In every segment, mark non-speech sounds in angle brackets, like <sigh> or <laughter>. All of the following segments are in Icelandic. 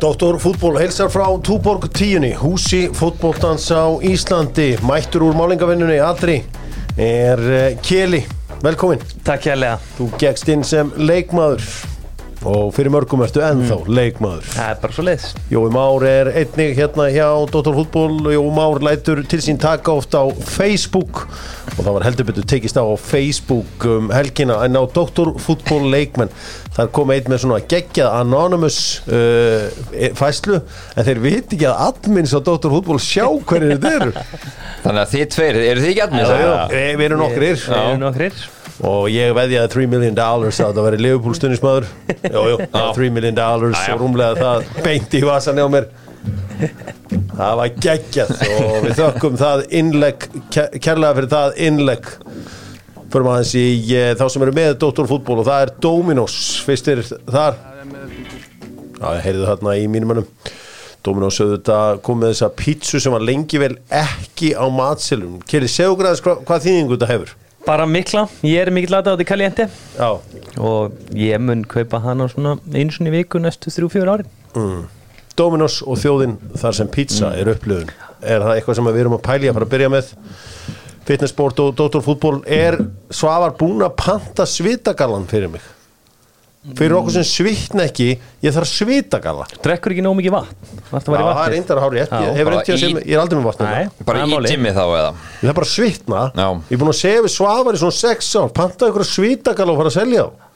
Dóttor fútból heilsar frá Túborg 10 húsi fútbóltans á Íslandi mættur úr málingavinnunni Adri er uh, Kjeli velkomin, Takk hérlega, þú gegst inn sem leikmaður og fyrir mörgum ertu ennþá leikmaður. Það er bara svo leiðis Jói Már er einnig hérna hjá Dóttor fútból Jói Már lætur til sín taka oft á Facebook. Og það var heldur betur tekist á á Facebook um helgina en á Dóttor fútból leikmenn. Þar kom einn með svona geggjað anonymous uh, fæslu en þeir viti ekki að admins á Dóttor fútból sjá hverju þetta eru. Þannig að þið tveir, eru þið ekki allir Já, já, við erum nokkrir. Við erum nokkrir og ég veðjaði 3 million dollars að það veri Liverpool stundismæður Jújú, 3 million dollars og rúmlega það beint í vasan hjá mér. Það var geggjað og við þökkum það innlegg kærlega fyrir það innlegg. Fyrir maður þessi eh, þá sem eru með Dóttorfútból og það er Dominos. Fyrstir þar. Já, ég heyrði þarna í mínum mönnum. Dominos auðvitað kom með þessa pítsu sem var lengi vel ekki á matselum Keri, segðu græðis hvað, hvað þýðingu þetta hefur Bara mikla, ég er mikill aðdáð í Caliente. Já, og ég mun kaupa hana svona einu sinni í viku næstu þrjú, fjör árin. Dominos og þjóðin þar sem pizza er upplöfun er það eitthvað sem við erum að pæli að fara að byrja með? Fitnessport og doktorfútból er Svavar búin að panta svitagallan fyrir mig fyrir okkur sem svitna ekki ég þarf svitagalla Drekkur ekki nóg mikið vatn það er reyndar að hári rétt, ég, er aldrei með vatn hérna. Bara það í gymmi þá eða? ég þarf bara að svitna Já. ég er búin að segja við Svavar í svona sex ár panta ykkur svitagalla og fara að selja þá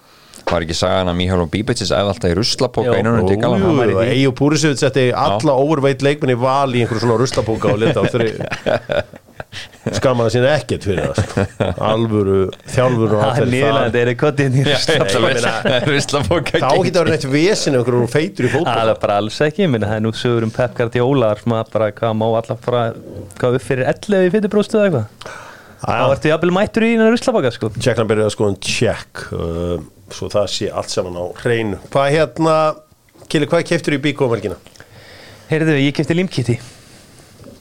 Var ekki sagan að Míhjálf Bíbitsis æði alltaf í ruslapoka Jó. innan undir gala? Jú, væri því. Eyju Púrisevit setti alla overveitt leikmenn í val í einhverju svona rustapóka og leta á þeirri skammaði sín ekkert fyrir það sko. alvöru þjálfur og Það allir þetta er þá getur það neitt vesen ef einhverjum feitur í Það fótboll er bara alls ekki, minna það er nú sögur um Pep Guardiola sem bara hvað má alltaf fara hvað upp fyrir 11 í fytirbróstu eða eitthvað? Þá ertu jafnvel mættur í innan ruslabaka sko. Tjekkland byrjaði að skoða en tjekk uh, svo það sé allt saman á hreinu. Hvað hérna, Kili, hvað keftur í bíkómerkina? Heyrðu, ég kefti limkitti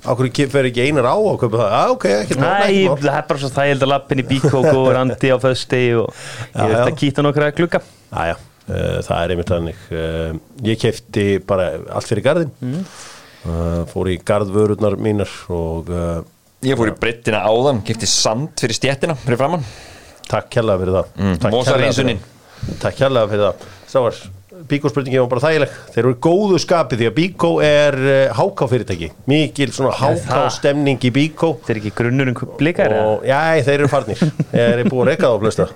Ákveður fer ekki einar á að kaupa það? Já, ok, ekki Nei, það er bara svo þægild að lappin í bíkók og <laughs> randi á fösti og ég Já, veit já. að kýta nokkra glugga Æja, uh, það er einmitt þannig uh, Ég kefti bara allt fyrir garðin Mm. uh, fór í garðvörurnar mínar og Ég fór í brettina áðan, kipti sand fyrir stjettina fyrir framann takk kærlega fyrir það Mm, Takk hreinsunin. fyrir það. Takk kærlega fyrir það Sá var, bíkóspurningin var bara þægileg. Þeir eru góðu skapi því að bíkó er uh, háká fyrirtæki Mikil svona háká stemning í bíkó Þetta er ekki grunnurinn blikar eða? og já, þeir eru farnir. Þeir eru búið að reyka þá flesta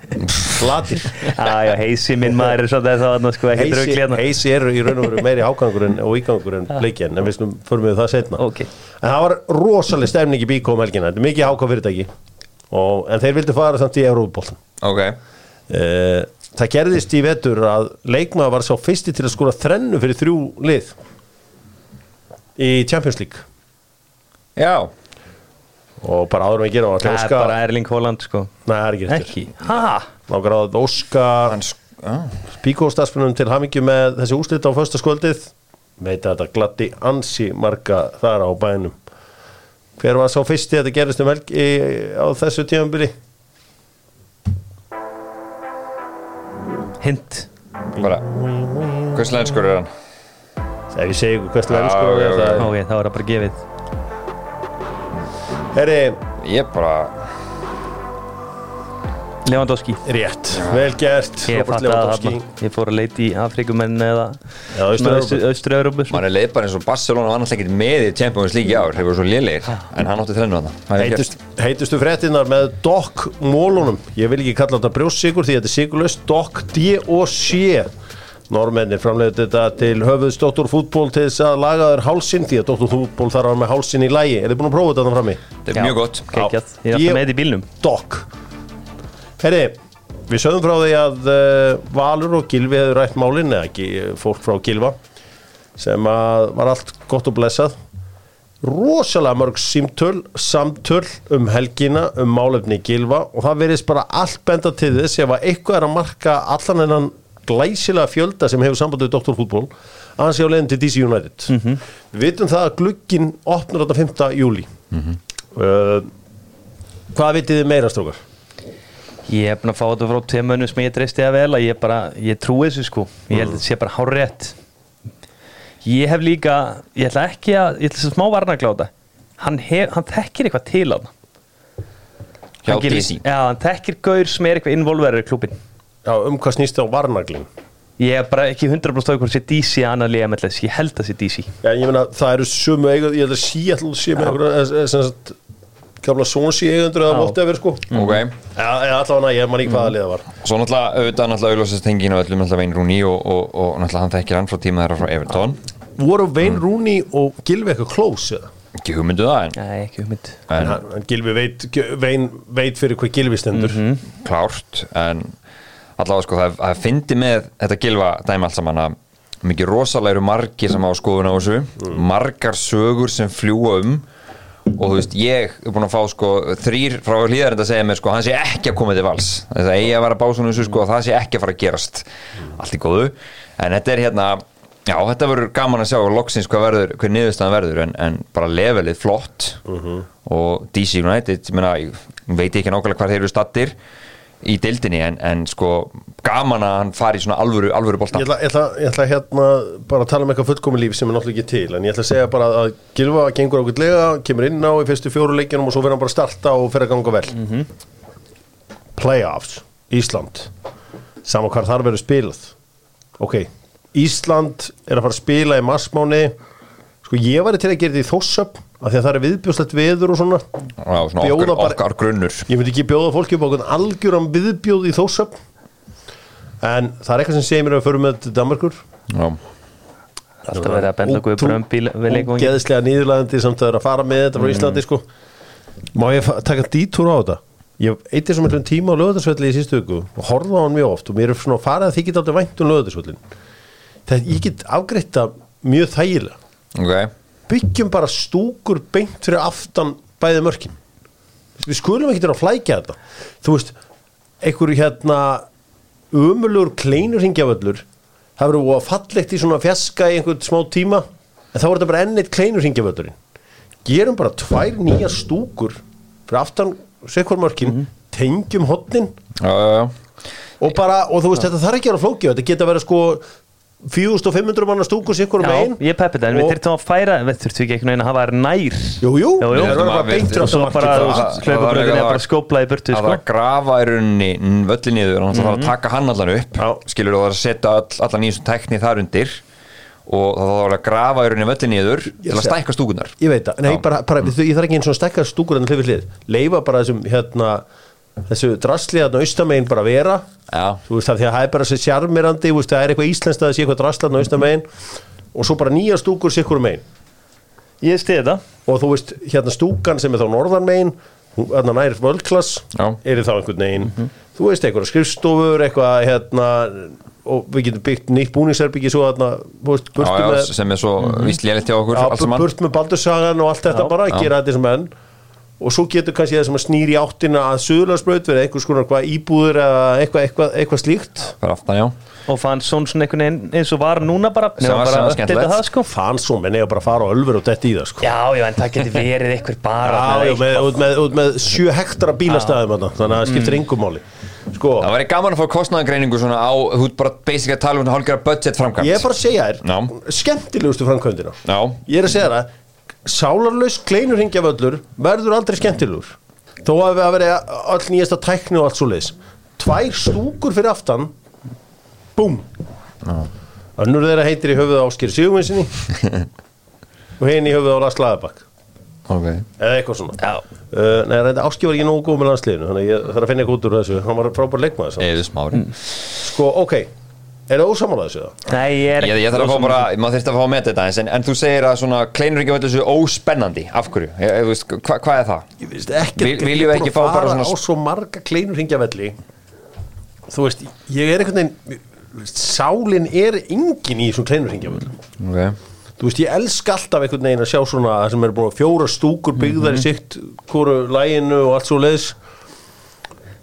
Glatir Já, já, heisi minn maður er svolítið það sko, Heisi, draugli hérna. Heisi eru í raun og veru meiri hákangur en, og ígangur en bleikjan en við förum við það setna Ok. en það var rosaleg stemning í bíkó um helgina. Þetta er mikið háká fyrirtæki og, en þeir vildu fara samt í Európoltan Ok, uh, það gerðist í vetur að leikmaður var sá fyrsti til að skora þrennu fyrir þrjú lið í Champions League. Já. Og bara áður með að gera Það er Óska, bara Erling Haaland sko. Nei, það er ekki? Nákvæmlega að Óska Hann sk- já. Bíkó stafsmunum til hamingju með þessi úslit á fösta skvöldið veit að þetta gladdi ansi marga þar á bænum. Hver var sá fyrsti að þetta gerist um helgi á þessu tíðanbili Hint Bara, hvers lenskur er hann? ef ég segi sko ok, ok. það þá er það bara gefið er herri, Ég bara, Lewandowski. Rétt, vel gert Ég fatt að Lewandowski. Það Ég fór að leita í Afrikumenn eða. Austur-Európu maður er leið bara eins og Barcelona var náttúrulega ekkert með í Champions League í ár, þeir voru svo lélegir en hann átti þrennu að það Heitust, heitustu fréttinnar með Doc mólunum ég vil ekki kalla þetta brjóstsigur því þetta er sigurlaust Doc D.O.C. Normennir framleiðu þetta til höfuðs Dr. Fútból til þess að laga þér hálsin því að Dr. Fútból þarf að vera með hálsin í lægi er þið búin að prófa þetta þannig frammi? Þetta er mjög gott. ég er alltaf með í bílnum. Doc Herri, við sögum frá því að uh, Valur og Gilvi hefur rætt málin eða ekki eh, fólk frá Gilva sem að var allt gott og blessað rosalega mörg símtöl samtöl um helgina um málefni Gilva og það verðist bara allt benda til þess ef að eitthvað er að marka allan hennan glæsilega fjölda sem hefur sambandið doktorfútból að sé á leiðin til DC United við vitum það að glugginn opnar þetta 5. júli uh, hvað vitið þið meira strókar? Ég hef búin að fá þetta frá mönnum sem ég treysti að vel að ég bara, ég trúi þessu sko. Ég held að þetta sé bara hár rétt Ég hef líka, ég ætla ekki að Ég ætla að smá varnagláta Hann, hef, hann þekkir eitthvað til á Hann gerir- DC. Já, hann þekkir gaur sem er eitthvað involverið í klubin Já, um hvað snýst það á varnaglin Ég er bara ekki 100% á hvort sé DC að annað liða með þess Ég held að sé DC Já, ég meina, það eru sumu eiga Ég held að sé með gamla Sonsi eigandur eða whatever, sko. Ok, Já, ég allavega, ég man ekki hvaða liða var. Svo náttúrulega auðvitað náttúrulega auðvitað tengin á öllum náttúrulega Vein Rúni og, og, og náttúrulega hann þekkir hann frá tíma þeirra frá Everton. Voru Wayne Rooney og Gilvi eitthvað close, eða? Ekki hugmyndu það en, Nei, ekki hugmynd. En en hann, hann Gilvi veit, Wayne veit fyrir hvað Gilvi stendur. Klárt en allavega sko það, það fyndi með þetta gilva dæmi allt saman að mikið rosalega eru margir sem á skoðun á þessu. Margar sögur sem fljúa um og þú veist, ég er búin að fá sko þrýr frá hlýðarinn að segja mér sko hann sé ekki að koma til vals. Það eigi að vera þessu sko og það sé ekki að fara að gerast. Allt í góðu. En þetta er hérna Já, þetta verður gaman að sjá loksins hvað verður, hver niðurstaðan verður en, en bara levelið flott. Og DC United, ég meina, ég veit ekki nákvæmlega hvað þeir eru stattir í deildinni en, en sko gaman að hann fari í svona alvöru, alvöru bolta. Ég ætla, ég, ætla, ég ætla hérna bara að tala um eitthvað fullkomi líf sem er náttúrulega ekki til en ég ætla að segja bara að Gilva gengur ákveldlega kemur inn á í fyrstu fjóru leikjunum og svo verður hann bara að starta og fyrir að ganga vel. Playoffs Ísland. Saman hvað þar verður spilað. Ok, Ísland er að fara að spila í marsmáni. Sko ég væri til að gera þetta í þósöp af því að það er viðbjóðslegt veður og svona. Já, svona Bjóða okkar, bara- okkar grunnur. Ég myndi ekki bjóða fólki upp á algjöran viðbjóð í þósöp En það er eitthvað sem segir mér að við förum með til Danmarkur Já, Alltaf verið að benda okkur í við leikum Geðslega nýðurlæðandi samt að vera að fara með þetta frá Íslandi sko. Má ég taka dítúr á þetta? Ég eitti svo mjög tíma á lögðarsvelli í sístu viku og horfði á hann mjög oft og mér er svona farið að þið geta aldrei vænt um lögðarsvellin Byggjum bara stúkur beint fyrir aftan bæði mörkin. Við skulum ekki til að flækja þetta. Þú veist, einhverju hérna umulugur kleinur ringjavöllur það verður að fallegt í svona fjaska í einhvern smá tíma en þá er þetta bara ennitt kleinur ringjavöllurinn gerum bara tvær nýja stúkur fyrir aftan sekvar mörkin tengjum hotnin Já, já, já. og bara, og þú veist, þetta þarf ekki að flókið þetta geta að vera sko 4500 manna stúkur sikkur um Já, einn ég peppi það, en við Og- þurftum að færa Við þurftum ekki einhvern veginn að hafa þær nær. Jú, jú, Jú, jú. við erum bara beint Og svo bara það- hlaupabröðinni það- er bara skóplað í burtu að sko. það að grafa í rauninni völli niður og það þarf að taka hann allan upp. Skilur þú að setja all, allan nýjum tækni þar undir. Og það þarf að grafa í rauninni völli niður til að stækka stúkunar Ég veit það, bara, bara, ég þarf ekki eins og stekka stúkur en hlifið hlið, hérna, þessu drasli að austamegin bara vera, Já. þú veist það því að það er bara þessi sjarmirandi, það er eitthvað íslenskt að það sé eitthvað drasli að austamegin og svo bara nýja stúkur sikkur megin Ég stiði þetta og þú veist hérna stúkan sem er þá norðan megin hérna nær völdklass Já. er þá einhvern veginn þú veist eitthvað skrifstofur eitthvað hérna og við getum byggt nýtt búningsherbyggi svo hérna, já, með sem er svo mm -hmm. lélitt hjá okkur Já, burt með baldursagan og allt þetta Já. bara, gera þetta sem enn og svo getur kannski það sem að snýr í áttina að söðurlandsbraut verið einhvers konar hvað íbúður eða eitthvað, eitthvað, eitthvað slíkt. Aftan, já. Og fann svona einhvern veginn eins og var núna bara sem bara að skemmtilegt. uppdata það sko. Fann svo, menn eiga bara að fara á ölfur og detti í það sko. Já, já, en það geti verið eitthvað bara Já, já, með, út, með, út með sjö hektara bílastæðum þarna, þannig að það skiptir Mm. engum máli. Sko, Það væri gaman að fá kostnaðangreiningu svona á, þú ert bara basic að tala um hálfgerða budget framkvæmt. Ég er bara að segja þér skemmtilegustu framkvæmdina. Já, ég er að segja það sálarlaus kleinurringjavöllur verður aldrei skemmtilegur. Þó að við að vera all nýjasta tækni og allt svo leis tvær stúkur fyrir aftan búm. Önnur þeirra heitir í höfuð áskir Sigurvinsinni <laughs> og henni í höfuð á Lars Laðabak ok. Eða eitthvað svona. Uh, nei, reynda áskir var ekki nógu góð með landsliðinu þannig að ég þarf að finna eitthvað út úr þessu. Hann var frábær leikmaður samt. Eða smári. Sko, ok, er það ósamála þessu það? nei, ég er Ég, ég þarf að fá bara, maður þurfti að fá að meta þetta eins en, en þú segir að svona kleinur ekki völdu þessu óspennandi Af hverju? Ég, ég, veist, hva, hvað er það? ég veist ekki Vil- viljum við ekki fá bara svona- á svo marga kleinur hringjavelli þú veist, ég er einhvern veginn þú veist, sálin er engin í þessum kleinur hringjavelli Ok þú veist, ég elska alltaf einhvern veginn að sjá svona það sem eru búin að fjóra stúkur byggðar Mhm. í sitt hvoru læginu og allt svo leiðis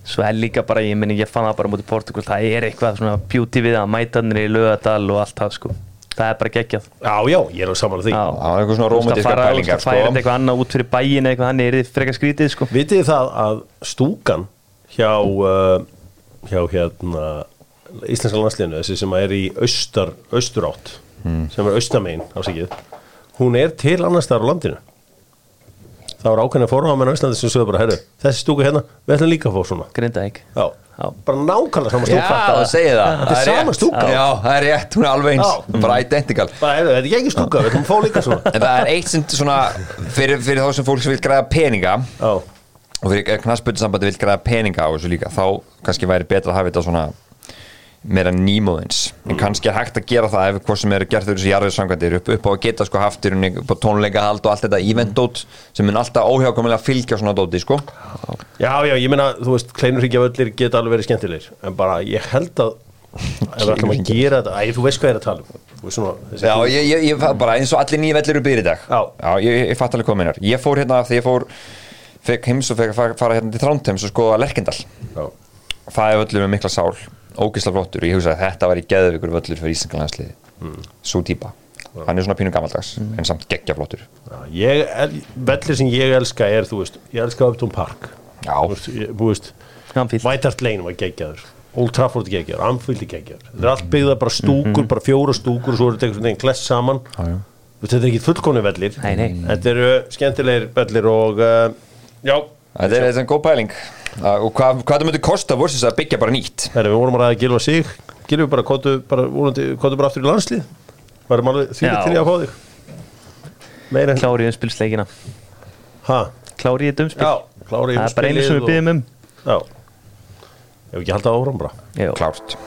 Svo er líka bara, ég meni, ég fann það bara mútið Portugal Það er eitthvað svona beauty við að mætanir í lögadal og allt það sko. Það er bara geggjað. Já, já, ég er að samanlega því. Það var eitthvað svona fara- pælingar þú veist, að færa þetta sko. eitthvað annað út fyrir bæin eitthvað hann er frekar skrítið sko. Vitið það að stúkan hjá uh, hjá hérna íslenska landsliðinu, þessi sem er í austar, austurátt sem er austamein ásækið hún er til annars staðar á landinu það var ákveðin að fórháma á Íslandi sem sögðu bara, herru, þessi stúka hérna við ætlum líka að fá svona. Grindavík. Já, Já. bara nákvæmlega sama Já, stúka það segir það Þetta er sama stúka. Já, það er rétt, hún er alveg eins. Já. Bara identical. Bara, herru, þetta er ekki stúka, við ætlum að fá líka svona. En það er eitt sem svona Fyrir, fyrir þá sem fólk sem vil græða peninga Já, Og fyrir knassbyrðsambandi vil græða peninga á þessu líka Þá kannski væri betra að hafa þetta svona meira nýmóðins. En kannski er hægt að gera það ef hvað sem er gert þau þessu jarðiðsangvættir upp, upp á að geta sko haft í rauninni upp á tónleikahald og allt þetta eventdót sem mun alltaf óhjákomilega fylgja svona dóti sko. Já, já, ég meina, þú veist, kleinurhyggja völlir geta alveg verið skemmtilegir en bara, ég held að ef við ætlum að gera þetta, æ, þú veist hvað ég er að tala um. Svona, Já, ég, ég, ég bara eins og allir nýja vellir eru byrði í dag. Já. ég, ég fatt alveg hvað minnar Ég fór hérna þegar ég fór fekk heims og fekk að fara, hérna til Þrándheims og skoða Lerkendal. Já. Það er völlur með mikla sál, ógisla flottur. Og ég hugsa að þetta var í geðvikur völlur fyrir Íslandlandsliði mm. Svo típa Hann er svona pínu gammaldags en samt geggja flottur. Já, ég, el- vellir sem ég elska er, þú veist, ég elska Upton Park. Já. Þú veist, Hart Lane var geggjaður. Old Trafford er geggjaður, Anfield er geggjaður. Þetta er allt byggða bara stúkur, bara fjóra stúkur og svo eru þetta einhvern veginn kless saman. Já, já. Þú veist, þetta er ekki fullkonni vellir. Nei, nei. þetta eru skemmtilegir vellir og uh, já, Þetta er, þetta er góð pæling. Uh, og hvað, hvað það myndi kosta versus að byggja bara nýtt? Herri, við vorum að ræða Gilva sig. Gilvi bara kóttu bara, bara aftur í landslið. Varum alveg því til ég að fá þig? Meira en Klári í umspilsleikina. Ha, Klári í umspil. Já, klári Það er bara einu sem við byggjum um. Já, ef ekki halda áram bara. Já. Klárt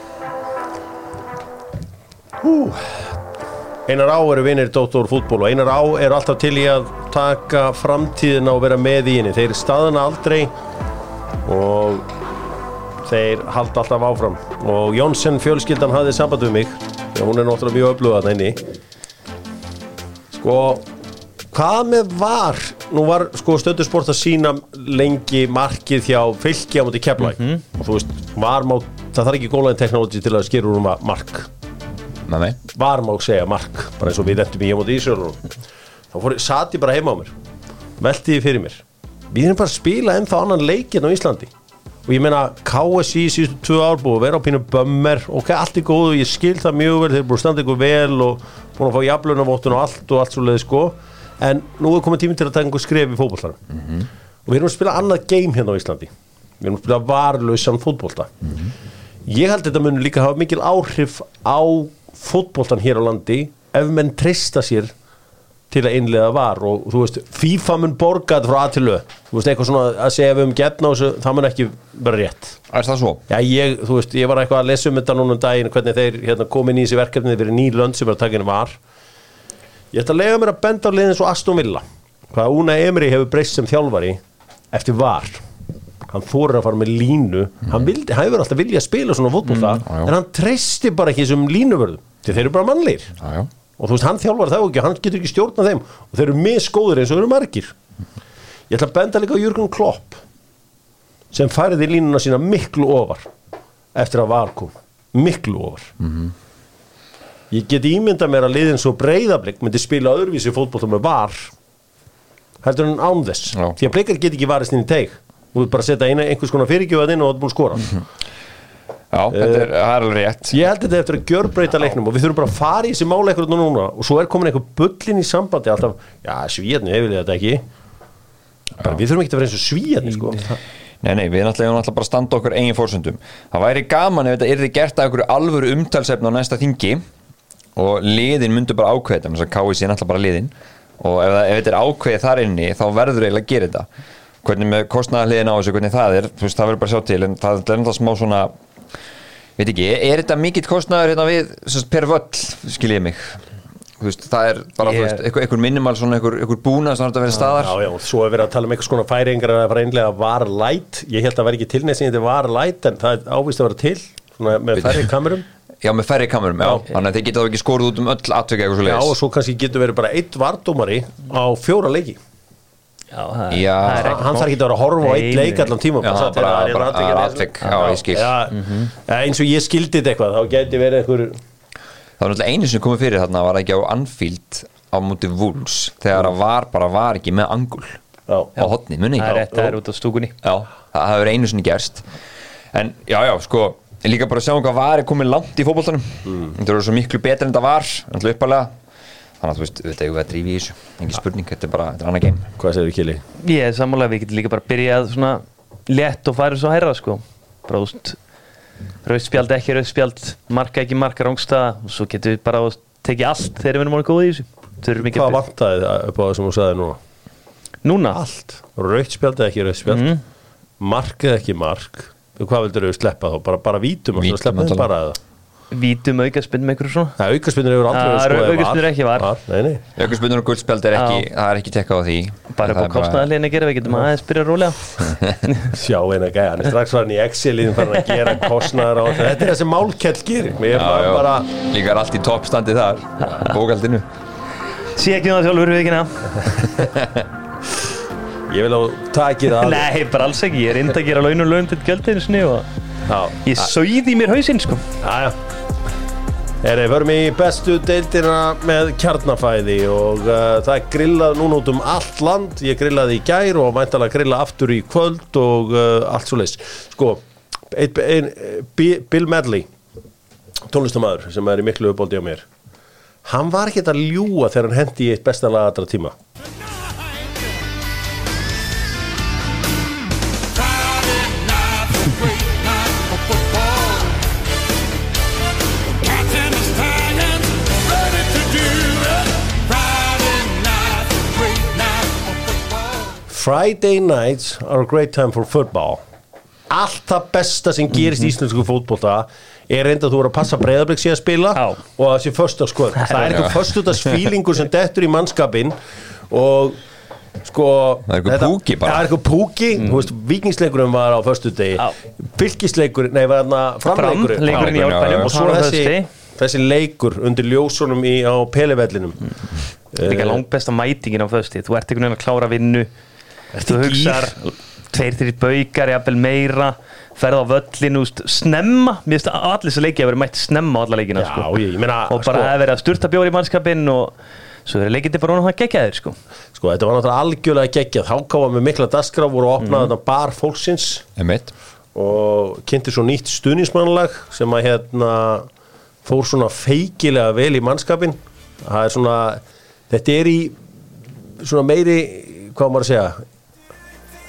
Einar Á eru vinir Dóttor fútból og Einar Á eru alltaf til í að taka framtíðina og vera með í henni. Þeir staðana aldrei og þeir halda alltaf áfram. Og Jónsson fjölskyldan hafði samband við mig því að hún er náttúrulega mjög öflugað þenni sko hvað með var? Nú var sko stöndursport að sína lengi markið hjá fylki á móti keflæk og þú veist, var má það þarf ekki gólaðin teknológi til að skýra úr um að mark með mig var má segja mark bara eins og við endum í hjá móti Ísjörnum þá fór, sat ég bara heima á mér velti því fyrir mér. Við erum bara að spila ennþá annan leikinn á Íslandi. Og ég meina KSI síðustu tvö ár búið að vera á pínu bömmer. Ok, allt er góð og ég skil það mjög vel þeir búið að standa ykkur vel og búin að fá jaflunavottun og allt og allt svo leiði sko. En nú er komið tími til að taka einhver skref í fótbollara og við erum að spila annað game hérna á Íslandi. Við erum að spila varlausan fótbolta. Ég held þetta mun líka hafa mikil áhrif á fótboltan hér á landi ef menn treysta sér til að innlega var og þú veist FIFA mun borga þetta frá að til lög þú veist eitthvað svona að segja við um getna þessu, það mun ekki vera rétt. Er það svo? Já, ég, þú veist, ég var eitthvað að lesa um þetta núna um daginn hvernig þeir hérna, komin í þessi verkefni fyrir ný lönd sem er að henni var. Ég ætla að lega mér að benda á liðin svo Aston Villa. Hvað Una Emery hefur breyst sem þjálfari eftir var. Hann fórir að fara með línu. Hann, vildi, hann hefur alltaf viljað spila svona fótbolta já. en hann treysti bara ekki þessum línuvörðum því þeir eru bara mannleir Já, já. Og þú veist, hann þjálfar það ekki, hann getur ekki stjórnað þeim. Og þeir eru misgóður eins og eru margir. Ég ætla að benda líka á Jürgen Klopp sem færiði línuna sína miklu ofar eftir að var kom. Miklu ofar. Ég get ímynda mér að liðin svo breyðablik myndi spila öðruvísi fótbolta með var heldur en án þess. Já. því að blikar get ekki varist inn í teig. Þú vil bara setja eina, einhvers konar fyrirgjöfað inn og það er búin að skora Já, þetta er, það er alveg rétt. Ég held þetta eftir að gjörbreyta leiknum og við þurfum bara að fara í þessi mála eitthvað núna og svo er komin eitthvað bullin í sambandi alltaf, já svíjarni, ég vil þetta ekki. Bara, við þurfum ekki að vera eins og svíjarni sko. Nei, nei, við náttúrulega náttúrulega bara að standa okkur eigin fórsöndum Það væri gaman ef þetta yrði gert að einhverju alvöru umtalsefn á næsta þingi og liðin myndu bara ákveða þetta, þess að KIC er náttúrulega bara liðin. Og ef, ef þetta er ákveðið þar inni þá verður eiginlega að gera þetta. Hvernig með kostnaðarliðin á þessu, hvernig það er þú veist, það verður bara að sjá til, en það er náttúrulega smá svona veit ekki, er þetta mikill kostnaður hérna við, sagt, per völl skiljið mig? Þú veist, það er bara, þú Ég- veist, einhver, minimal svona, einhver, búna sem þetta verið staðar. Já, já, svo er verið að tala um eitthvað skona færingar að fara einlega var light. Ég held að vera ekki tilnæsing þetta var light en það ávist að vera til svona, með færri kamerum. <laughs> Já, með færri kamerum, já, þannig að þið geta þá ekki skorið út um öll atvika eitthvað svo Já, og leiðis svo kannski getur verið bara eitt vardómari á fjóra leiki Já, það Já. það er hann þarf ekki að vera að horfa á eitt leik allan tíma Já, bara, bara- það er bara- það er ég skil. Já, ja, eins og ég skildi þetta eitthvað þá geti verið einhver Það var náttúrulega einu sem komið fyrir þarna var ekki á Anfield á múti Wolves þegar það var bara var ekki með angul á hotni, muni Það er rétt, það er út á stúkunni. Það hefur einu sinni gerst. En já, já, sko líka bara að sjá hvað var er komið langt í fótboltanum. Mm. Þetta eru svo miklu betur en þetta var Alltaf uppalega Þannig að þú veist, auðvitað eigum við að drífa í þessu. Engin spurning, þetta er bara, þetta er annað game. Hvað segir Kili? Ég er sammálega, við getum líka bara byrjað svona létt og farið svo hærra sko. Bara úst rauðspjald ekki rauðspjald, marka ekki marka rángstaða og svo getum við bara úst, tekið allt þegar við erum orðin góð í þessu. Hvað að vantaði það upp á það sem þú sagði núna? Núna, Allt. Rautt spjald eða ekki rautt spjald. Mhm. Mark eða ekki mark. Hvað vildur þú sleppa þá? Bara, bara vítum Vítum, vítum aukaspinn með ykkur svona? Það aukaspinnur hefur aldrei aukaspyrnur ekki var. Nei, nei. Jökulspundur og guldspjald er ekki, það er ekki tekkað á því. Bara er kostnaðarlegin að gera, við getum aðeins byrja rólega <laughs> Sjá eina gæja, hann er strax farin í Excel-in farin að gera kostnaðar á Þetta er það sem Málkell bara líka er allt í toppstandi þar <laughs> Bókaldinu. Sé ekki það sjálfur við ekki Ég vil á takið að Nei, bara alls ekki, ég er indi að gera laun og laun til gjöldinu sinni og ég sauði mér hausinn sko. Já, já. Erið, förum í bestu deildina með kjarnafæði og uh, það er grillað núna út um allt land. Ég grillaði í gær og væntalega grilla aftur í kvöld og uh, allt svo leys sko, ein, ein, Bi- Bill Medley tónlistamæður sem er í miklu uppbóldi á mér hann var ekkert að ljúa þegar hann hendi í eitt besta lag allra tíma Friday nights are a great time for football. Allt það besta sem gerist í íslensku fótbolta er reynda að þú voru að passa breyðarblik síðan að spila Já. og það sé föstaskvöld <laughs> það er eitthvað föstudagsfílingur sem dettur í mannskapin og sko Það er eitthvað púki bara. það er eitthvað púki, þú veist, vikingsleikurinn var á föstudegi, Já. fylgisleikurinn nei, var þarna framleikurinn. Fram, leikurinn í árbænum og svo á þessi, þessi leikur undir ljósunum í, á pelivellinum líka Eh, langbesta mætingin á fösti þú ert einhvern veginn að klára vinnu þú í hugsar tveir, þrjir baukar, jafnvel meira ferð á völlin, úst, snemma? Mér finnst að allir þessi leiki að vera mætt snemma á alla leikina Já, sko. ég, ég meina og bara sko, að vera að sturta bjóri í mannskapin og svo er leikindi bara hún að gegja þér sko. Sko, þetta var náttúrulega algjörlega geggjað. Hákáfa með mikla dagskrá voru að opna þetta bar fólksins. Emitt og kynnti svo nýtt stuðnismannlag sem að hérna fór svona feikilega vel í mannskapin það er svona þetta er í svona meiri hvað maður að segja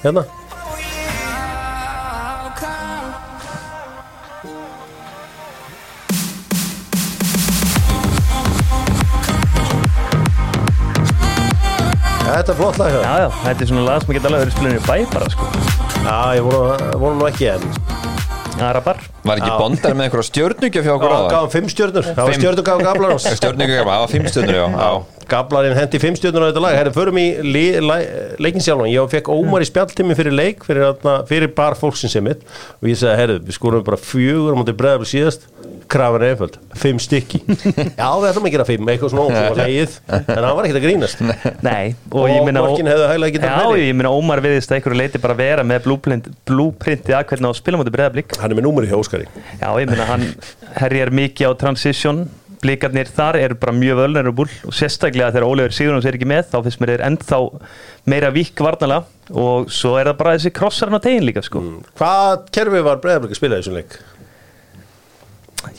hérna Þetta er flott lag hjá þér. já, já, þetta er svona lag sem geta alveg verið spilinu í bæ bara sko. Já, ég vona, vona nú ekki en Arabar. Var ekki bondar með einhverja stjörnugja fjá okkur á gáðum fimm stjörnur. Það var Fimm. stjörnur gáðum gablar <laughs> ás Stjörnugja, það var fimm stjörnur, já, já. Gablarinn hendi fimm stjörnur á þetta lag. Herri, förum í li, la, leikin sjálfan Ég fekk Ómar í spjalltími fyrir leik fyrir, fyrir bar fólksins sem mitt. Og ég sagði, herri, við skorum bara fjögur á mútið breðabli síðast. Krafan er einföld, fimm stykki. <laughs> Já, við ætlum að gera fimm, eitthvað svona ósum var leið. En hann var ekkert að grínast. Nei, og, Og ég meina Ómar viðist að einhverju leiti bara vera með blúprint, blúprintið að hvernig á að spila mútið breyðablík Hann er með númeri hjá Óskari. Já, ég meina hann herjar mikið á transition. Blikarnir þar eru bara mjög vulnerable og sérstaklega þegar Ólefur Sigurðans er ekki með þá finnst mér er ennþá meira vík varnala og svo er það bara þessi krossarinn á tegin líka sko. Hvað kerfi var breðablik að spila í þessum leik?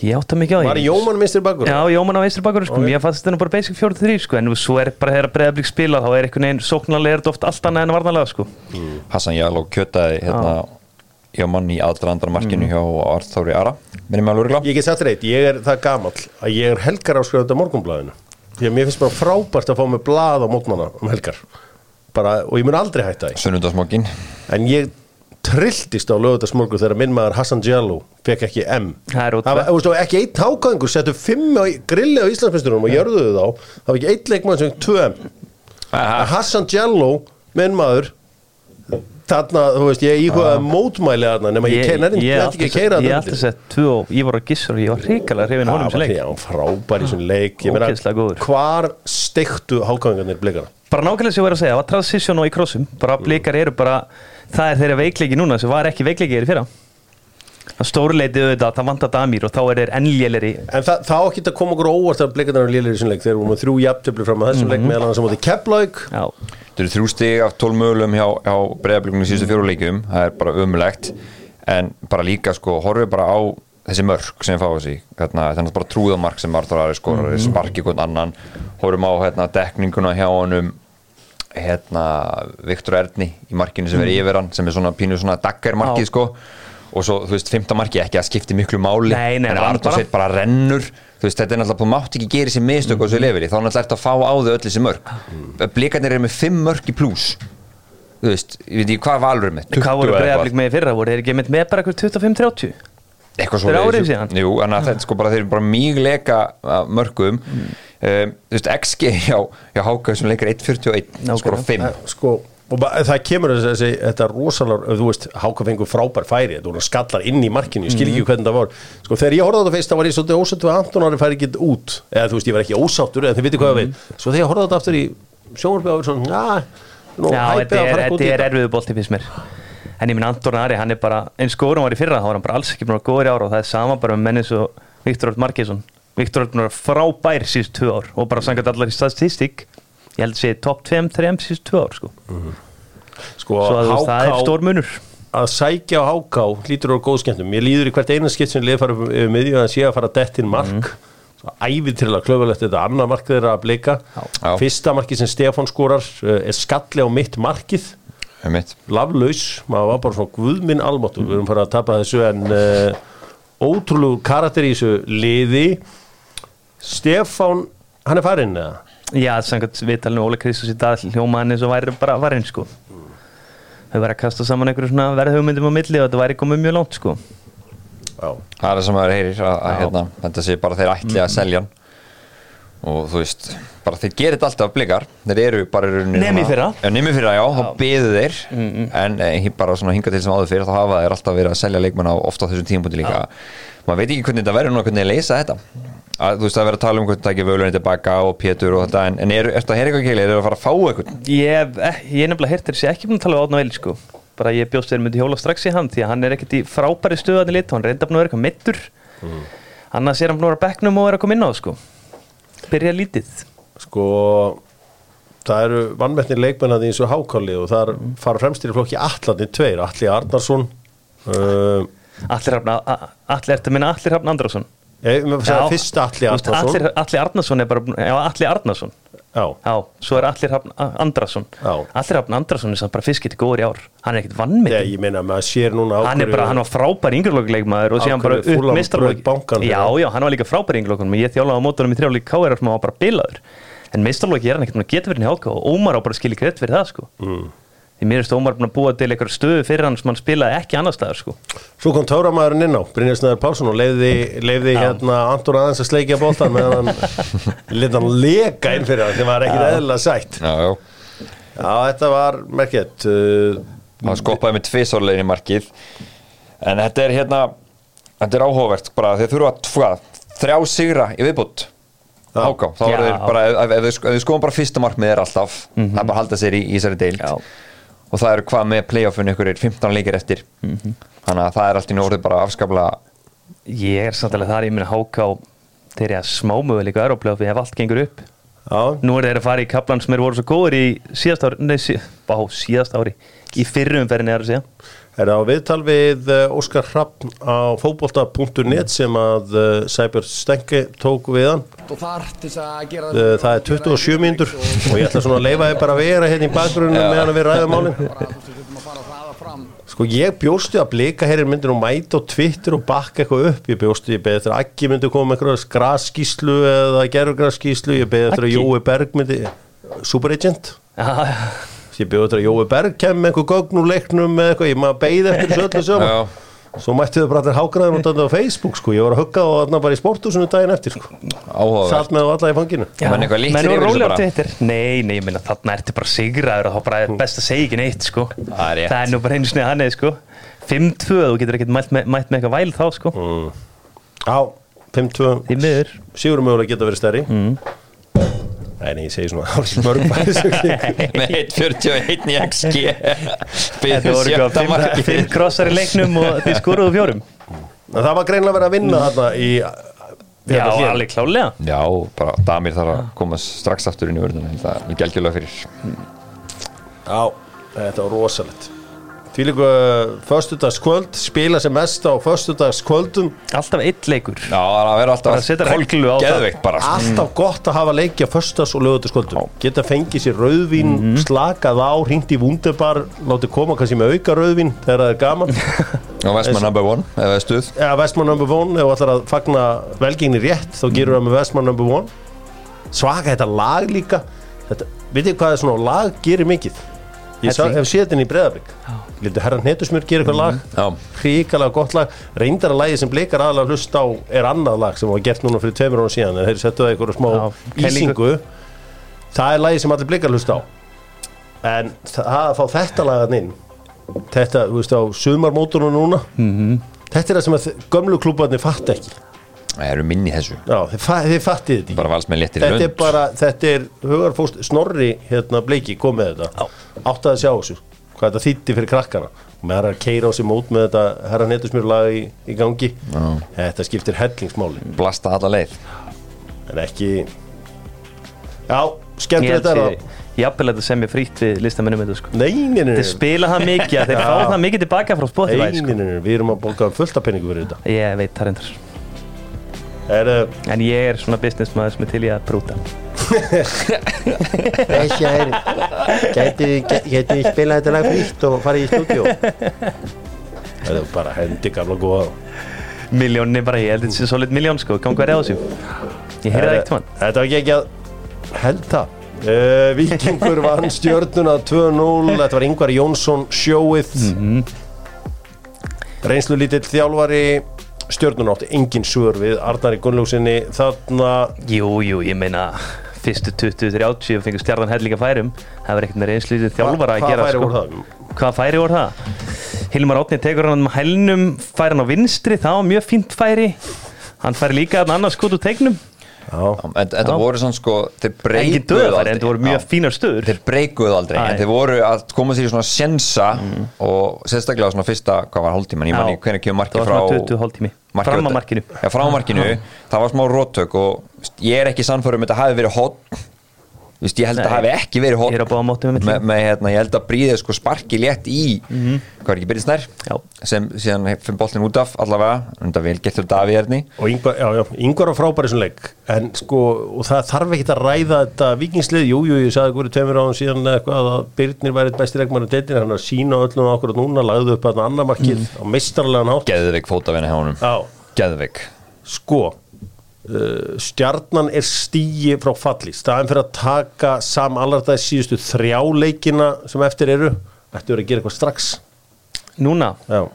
Ég átta mikið á því. Var Jóman minnstir bakur? Já, Jóman á veistri bakur sko, Ok. mér fannst þetta nú bara basic 4-3 sko, en svo er bara þegar breyðablík spila þá er einhvern veginn sóknarlega er þetta oft allt annað en varnalega sko. Hassan Jaló kjötaði hérna hjá mann í aðdraðandar markinu hjá Arþóri Ara. Minnum ég alveg örgla Ég get sagt reitt, ég er það gamall að ég er helgar áskrifandi á morgunblæðinu því að mér finnst bara frábært að fá mig blað á mótmanna um helgar. Bara, og ég mun aldrei hætta því. Sunnundasmokkin en ég trilltist á lögutasmorgu þegar minn maður Hassan Djalou fekk ekki M. Það var veist, ekki eitt hákaðingur settu fimm grilli á Íslandsmyndsturunum og jörðuðu þá. Það var ekki eitt leikmann sem fekk tvö M. Aha. Hassan Djalou, minn maður þarna, þú veist, ég íhugaði mótmæli þarna nema ég, ég, ég, ekki að keira Ég alltaf sett tvö og ég voru að gissa og ég var hrikalega hrifin honum sem leik. Já, frábær í svona leik. Ég meina. Hvar steiktu hákáðingarnir blikana? bara nákvæmlega sem ég var að segja, það var transition og í krossum. Bara blikar eru bara, það er þeirra veikleiki núna sem var ekki veikleiki er í fyrra það stórleiti auðvitað, það vantar damir og þá er þeir ennléleri En það, það á ekki að koma okkur óvart að blikarnar eru lélir í svona leik. Þeir eru með þrjú jafntöflu fram að þessum leik meðal annars á móti Keflavík. Já, Þetta eru þrjú stig af 12 mögulegum hjá, hjá breyðablikunum í síðustu fjóruleikjum það er bara ömulegt en bara líka sko, horfið bara á þessi mörk sem fá þessi. Hérna, þannig bara trúðamark sem Artur Ari skorar Mhm. sparki hvern annan, horfum á hérna, dekninguna hjá honum hérna, Viktor Erni í markinu sem er yfir hann, sem er svona pínu svona daggar markið Mhm. Já. sko og svo, þú veist, fymta markið ekki að skipti miklu máli Nei, nei, en hann Artur bara- Sveit bara rennur þú veist, þetta er náttúrulega, þú mátt ekki gera þessi mistök á Mhm. þessu lefili, þá er náttúrulega eftir að fá á þau öll þessi mörk blikarnir eru með fimm mörk í plús þú veist, ég veit ekki hvað valur er með Hvað 20 voru breyðaflik með í fyrra? Voru þeir ekki með, með bara eitthvað 25-30? eitthvað svo síðan? Jú, en að þetta sko bara þeir eru bara mjög leka að mörgum Mm. um, þú veist, XG hjá, <laughs> hjá Háka sem leikar 1.41 Nákvæmlega. skora 5 Eh, sko, og það kemur þessi, þetta rosalega, þú veist, Háka fengur frábær færi voru skallar inn í markinu, ég skil Mhm. ekki hvernig það var. Sko, þegar ég horfði á þetta fyrst, þá var ég svolítið ósáttu að Anton Ari færi ekki út, eða þú veist, ég var ekki ósáttur eða þið viti hvað það Mhm. við, svo þegar ég horfði á þetta aftur í sjónvarpið á svona, já nú, Já, þetta er, er erfiðu bolti finnst mér. En ég minn Anton Ari, hann er bara eins góður hann var í fyrra, þá var hann bara alls ekki búin að góður í ára og það er sama bara með menni svo Viktor Öll Markesson Viktor að vera frábær síðust tvö ár og bara sangat allar í statistík ég held að sé top 2-3 síðust tvö ár sko. sko, svo að veist, það er stór munur að sækja á háká lítur á góð skemmtum ég líður í hvert eina skipt sem liði fara yfir miðju að sé að fara dett inn mark mm. æfið til að klöfulegt þetta annar mark þeirra að blika Já. fyrsta marki sem Stefán skorar uh, er skalli á mitt markið Einmitt. laflaus, maður var bara svona guðminn almáttu, við erum bara að tapa þessu en uh, ótrúlegu karakter í þessu liði Stefán, hann er farinn eða? Já, sangat viðtalinu Óli Kristus í dag hljóma hann eins og væri bara varinn sko. þau væri að kasta saman einhverju svona verðhugmyndum á milli og þetta væri komið mjög langt sko. Já, það er það sem maður heyrir að, að Já. hérna, þetta sé bara þeir ætli að selja hann. Og þú veist bara þeir gerir þetta alltaf blikar. Þeir eru bara í rauninni Nema í svona- fyrra. Já, nema í fyrra, já, þá beðu þeir. En eh, bara svona hinga til sem áður fyrir þá hafa þeir alltaf verið að selja leikmann á ofta á þessum tímapunkti líka. Maður veit ekki hvernig þetta verður núna hvernig þeir leysa þetta að, þú veist að vera að tala um hvernig það ekki völunni tilbaka og Pétur og þetta en, en er, er þetta að heyra eitthvað keilir, er að fara að fá eitthvað Ég hef eh, ég er nefnilega hirtir sér ekki búin að tala við Átna Eil sko. bara ég bjóst þeir myndi hjóla strax í hann því að hann er ekkert í frábæri stöðan í lit hann reynda búin að vera eitthvað mittur annars er hann búin að vera á bekknum og er að koma inn á það, sko. byrja lítið. Sko það eru vannmettnir leikmennandi eins og hákáli og það er fara fremstir í flokki Allarnir tveir, Alli Arnarsson uh, Allir Allir ertu að minna Allir Hrafn Andrason segja fyrst Alli Allir, Allir Arnason. Er bara Já, Allir Arnason. Já, Já, svo er Allir Hrafn Andrason. Já. Allir Hrafn Andrason er bara fyrst getið góður í ár. Hann er ekkert Þegar ég meina maður sér núna hann er bara, hann var frábær yngrelokleikmaður og síðan bara hverju upp Fulham meistarlok braut bankann já, já, hann var líka frábær yngrelokun ég þjálaði á mótunum í þrjáleik káir sem hann var bara bilaður. En meistarloki er hann ekkert að geta verið í háká og Ómar á bara að skilja greitt fyrir það sko. mm. Því mér finnst Ómar búin að búa til eitthvað stöðu fyrir hann sem hann spilaði ekki annar staðar sko. Svo kom Táramæðurinn inn á, Brynjar Snæður Pálsson og leiði, leiði hérna Anton aðeins að sleikja bóltan meðan hann <laughs> lit hann leka inn fyrir hann sem var ekkit eðlilega sætt. Já, já. Já, þetta var merkett uh, hann skoppaði með tvisárlegin í markið. En þetta er hérna þetta er áhugavert bara þeir þurfa að þrjá sigra í viðbútt Já. áká, þá eru þeir bara ef, ef, ef, ef þið skoðum bara fyrsta markmið er alltaf það er bara að halda sér í, í þessari deild. Já. Og það eru hvað með playoffun ykkur er 15 leikir eftir. Þannig að það er allt í norðið bara afskaplega ég er samt alveg þar, ég minna háká þeir eru að smámöðu líka Európlöfi ef allt gengur upp. Já, nú er þeir að fara í kaplan sem er voru svo góður í síðast ári, nei, sí, bá, síðast ári. Í fyrrumferðinni er að segja er á viðtal við uh, Óskar Hrappn á fótbolta.net sem að uh, Sæbjörn Stenke tók við hann. Og þar til þess að gera uh, það. er 27 mínútur. Og ég ætla svona að leifa þið bara að vera hérna í bakgrunum meðan við ræðum fram. Sko ég bjóstu að blika herrir myndir og mæta á Twitter og bakka eitthvað upp. Ég bjóstu, ég beði eftir að Aggi myndi koma með eitthvað grasskíslu eða gerfugrasskíslu ég beði eftir að? Jói Berg myndi Superagent já, já. Ég beði eftir að Jói Berg kem með eitthvað gögn úr leiknum með eitthvað, ég maður beði eftir þessu öllu saman. Já. svo mætti þau bara allir hágraðin út á Facebook sko, ég var að hugga á þarna bara í sporthúsinu daginn eftir sko, satt með á alla í fanginu. Menn eitthvað menn yfir þessu rólega bara. nei, nei, ég minna þarna ertu bara sigraður og þá bara er best að segja ekki neitt sko. Það er rétt. það er nú bara einu snið hann eða sko. 5-2, þú getur ekkert mætt með, mætt með eitthvað væl þá sko, á, 5-2 því miður. Sigur mögulega geta verið stærri. Mm. Nei, nei, ég segi svona <laughs> hálfs mörg <laughs> með 1.41 í XG <laughs> þetta voru marki. 5 krossar í leiknum og þið skoruðu fjórum. En það var greinlega verið að vinna þarna í já, alveg klálega Já, bara Damir þarf að koma strax aftur inn í vörðuna það er ekki algjörlega fyrir. Já, þetta var rosalegt Því líka föstudagskvöld Spila sem mest á föstudagskvöldum. Alltaf eitt leikur. Já, það verður alltaf Bara setja reglu á það. Alltaf gott að hafa leikja föstudags og lögutaskvöldum Geta fengið sér rauðvín Mhm. Slakað á, hringt í vundebar Látið koma kannski með auka rauðvín Þegar það er gaman. <laughs> Og Vestman number one, eða stuð Ja, Vestmann number one Ef þú ætlar að fagna velgengni rétt Þá gerur það með Vestmann number one. Svaka þetta lag líka. Þetta, Vitið hvað er svona lag gerir mikið Ég sá, hef séð þetta í breðabrik Lítið herran Hnetusmjör gerir eitthvað lag. Já, Ríkalega gott lag. Reyndar að lagi sem blikar aðalega hlust á Er annað lag sem var gert núna fyrir tveimur ára síðan En þeir settu það eitthvað smá Já, ísingu. Það er lagi sem allir blikar hlust á. En það að fá þetta lagan inn Þetta, þú veist á sumarmótorinu núna Mhm. Þetta er það sem að gömlu klúbarnir fatt ekki það eru minni þessu. Já, þið, þið fattið þetta Bara valsmenn léttir í Þetta er lund. bara, þetta er hugarfóst Snorri hérna bleiki kom með þetta. Áttaði að sjá þessu Hvað þetta þýtti fyrir krakkana. Og með það er að keira á sig mót með þetta Herra netusmjörlag í, í gangi. Já. Þetta skiptir hellingsmáli. Blasta alla leið. En ekki Já, Ég skemmtilegt er það. jafnvel að þetta sem ég frýtt við listamennum þetta sko. Nei, nei, nei, Þeir spila það mikið að þeir fá það mikið tilbaka frá Spotify nei, nei, sko. nei, nei, Við erum að bólka fullt af penningu fyrir þetta. Ég veit það reyndar. Er, En ég er svona businessmaður sem er til í að brúta. <laughs> Þessi er Gæti við spila þetta lag frítt og farið í stúdíu <laughs> Það er bara hendi gamla góða. Miljónni bara, ég held þetta sé svolít miljón sko. Gangu að reyða þessu Ég heyrði það eitt mann Þetta var ekki að held það. Uh, Víkingur <laughs> vann stjörnuna 2-0 Þetta var Ingvar Jónsson sjóið. Mm Reynslu lítill þjálfari Stjörnuna átti engin svör við Arnari Gunnlúksinni Þarna Jú, jú, ég meina Fyrstu 20-30 og fengur stjarnan hellinga færum Það var ekkert með reynslítið þjálfara að gera sko. Hvað færi voru það? Hilmar Átni tekur hann um hælnum Færi hann á vinstri, það var mjög fínt færi Hann færi líka hann annars skot úr tegnum Já, En þetta voru svona sko Þeir döðafæri, aldrei. en það voru mjög Já. fínar stöður Þeir breykuðu aldrei Æ. En þeir voru að koma sér í svona sjensa Og sérstaklega á svona fyrsta Hvað var hálftíman? Ég manni hvernig kemur var frá svona 20 hálftími markið Fram á- að markinu. Já, frá markinu. Það var smá róttök Og ég er ekki sannfærum Þetta hafi verið hot Vist, Ég held að það hafi ekki verið er á mitt með hérna, ég held að bríðið sko sparki létt í hvað er ekki byrjið snær? Já. sem síðan fyrir boltin út af allavega, undar vel getur Davíð erni. Og Ingvar, já, já, Ingvar var frábæri sem leik. En sko, og það þarf ekki að ræða þetta vikingslið, jú, jú, ég sagði hverju tveimur áðan síðan eða eitthvað að Byrnir væri besti leikmann í deildinni, hann að sína öllum okkur núna, lagði upp að annar markið á meistarlegan hátt. Geðveik fótavinni hjá honum. Já, geðveik. Sko stjarnan er stíi frá falli. Staðin fyrir að taka sam allardæði síðustu þrjá leikina sem eftir eru, ættu verið að gera eitthvað strax. Núna? Já.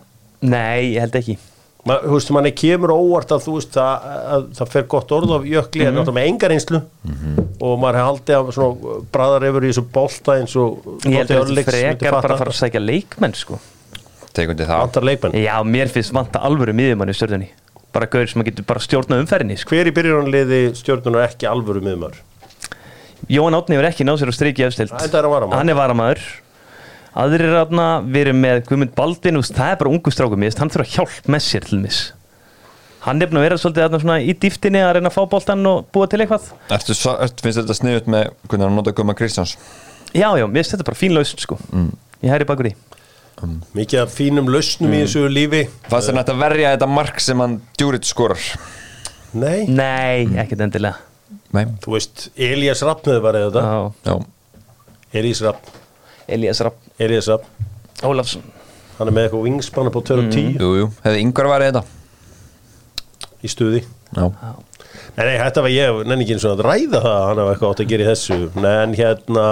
Nei, ég held ekki. Ma, þú veist, manni kemur óvart að þú veist að, að það fer gott orð af jökli en náttúrulega með enga reynslu. Og maður hefði haldið að svona bræðar yfir í þessu bolta eins og Ég held að þetta frekar bara að fara að sækja leikmenn sko. Tekundi það. Vantar leikmenn. Já, mér finnst vanta alvöru miðjumann í stjórnunni Bara gaur sem getur bara stjórnað umferðinni sko. hver í byrjunarliði stjórnunar ekki alvöru miðmar Jóhann Átni hefur ekki náð sér á er að varamaður. Hann er varamæður. Aðrir er aðna, við erum með Guðmund Baldin, úst, það er bara ungu strákum mist, hann þurfa hjálp með sér til mis Hann er búin að vera svolítið aðna svona í dýftinni að reyna að fá boltan og búa til eitthvað. Ertu, sa- ertu, finnst þetta sniðut með hvernig hann nota Guma Kristjáns? Já, já, mér finnst þetta bara fín lausn sko Ég hæri bakur í mikið af fínum lausnum í þessu lífi. Fannst þér nætt að verja þetta mark sem hann djúrit skorar? Nei, Nei, ekkert endilega. Nei, þú veist Elías Rappnöð var eða þetta. Já, já. Elías Rapp, Elias Rapp Elías Rapp Ólafsson. Hann er með eitthvað vingspanna på 210 jú, jú, hefði yngvar varðið þetta? Í stuði. Já, Nei, nei, þetta var ég, nenni ekki eins og að ræða það að hann hafa eitthvað átt að gera í þessu. Nei, en hérna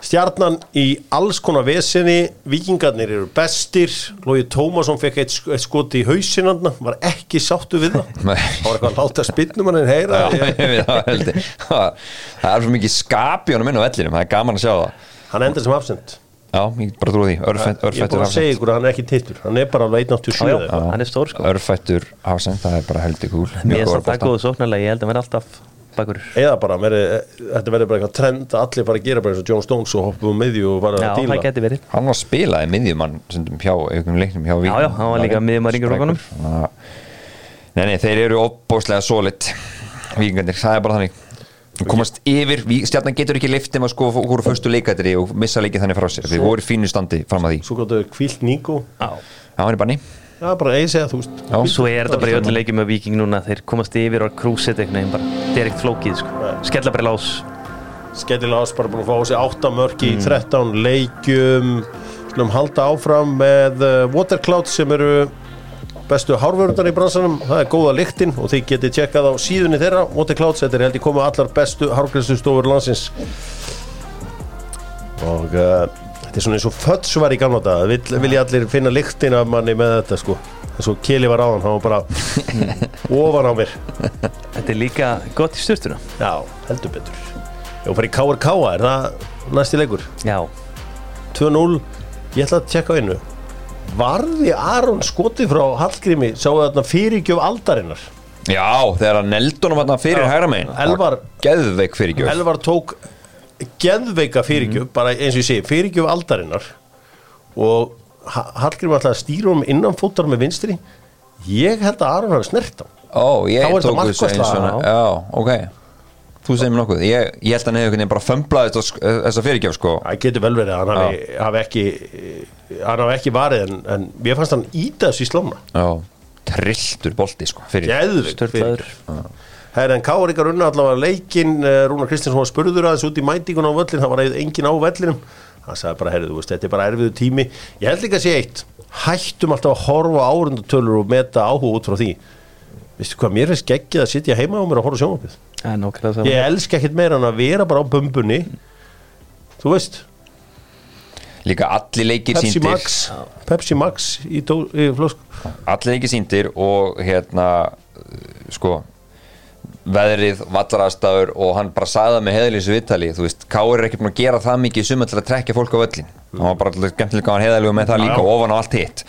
Stjarnan í alls konar vesinni Víkingarnir eru bestir. Lógi Tómasson fekk eitt, sk- eitt skoti í hausinandna Var ekki sáttu við það. Nei. Það var eitthvað að láta spinnum hann heyra. Já <laughs> ég, ég það ég. það er svo mikið skap í honum inn á vellinum. Það er gaman að sjá það. Hann endur sem afsend já, ég bara trúi því, Örfætt- Ég er örfættur búin að segja ykkur að hann er ekki tittur. Hann er bara alveg 187 Já, já, eða eitthvað. hann er stór sko. Örfættur hafsend, það er bara heldur kúl. Mér finnst það góðu sóknarlega, ég held að vera alltaf bakur. Eða bara, veri, þetta verður bara eitthvað trend að allir fara að gera bara eins og John Stones og hoppum um miðju og fara Já, að það díla geti verið. Hann var spilaði miðjumann stundum hjá einhvern leiknum hjá Vík Já, já, hann var líka í. Þannig að- Nei, nei, þeir eru opbóðslega solid Víkingarnir, það er bara þannig. Komast yfir, Ví- stjarnan getur ekki liftum að sko voru fyrstu leikætri og missa leikið þannig frá sér. Við voru í fínu standi fram að því. Svo gott að kvílt Níko Já. Já, hann er banni Já, bara eigi segja, þú veist. Já. Svo er þetta bara í öllum leikjum með Viking núna þeir komast yfir og krúsit eitthvað bara, er ekkert flókið sko. skella bara í lás. Skellilega ás bara búin að fá á sig 8 mörk Mm. í 13 leikjum. Slum halda áfram með uh, Watercloud sem eru bestu hárvörundar í bransanum. Það er góða lyktin og þið getið tjekkað á síðunni þeirra. Watercloud, þetta er held ég komið allar bestu hárgræsustofur landsins. Og uh, þetta er svona eins og föts var í gamla dag vil, vilja allir finna lyktin af manni með þetta sko? Eins og Kili var áðan, hann var bara <laughs> ofan á mér. Þetta er líka gott í styrtuna Já, heldur betur. Ég var í KRK, er það næsti leikur? Já, 2-0, ég ætla að tjekka á einu. Varði Aron skotið frá Hallgrími sáu þarna fyrirgjöf aldarinnar? Já, þegar að neldunum hann fyrir Já. hægra megin. Elvar- fyrir Elvar tók geðveika fyrirgjöf, bara eins og ég segi fyrirgjöf aldarinnar og Ha- Hallgrími ætlaði að stýra um innanfótar með vinstri. Ég held að Aron hafi snert á Ó, ég tók þessu eins og Já, ok. Þú segir mér nokkuð. Ég, ég held að hann veginn bara fömblaðist á sk- þessa fyrirgjöf sko. Það getur vel verið að hann hafi, hafi ekki hann hafi ekki varið en, en mér fannst hann þessu í slóna Já, trilltur bolti sko fyrir geðveik störtlaður Herra en Káur ykkar unna allavega leikinn. Eh, Rúnar Kristinsson var spurður aðeins út í mætingun á völlin það var engin á vellinum. Hann sagði bara, herrðu, þú veist, þetta er bara erfiðu tími. Ég held líka að sé eitt. Hættum alltaf að horfa á árundutölur og meta áhuga út frá því. Veistu hvað, mér finnst geggið að sitja heima á mér að horfa sjónvapið ég elska ekkert meira en að vera bara á bumbunni þú veist, Líka allir leikir Pepsi síndir Max. Pepsi Max í, í flösku. Allir leikir síndir og hérna uh, sko veðrið, vallarastaður og hann bara sagði það með heðalísu viðtali þú veist, Káur er ekki búin að gera það mikið til að trekja fólk á völlin hann var bara alltaf skemmtilega hann heðalíu með það líka Já, já. ofan á allt hitt.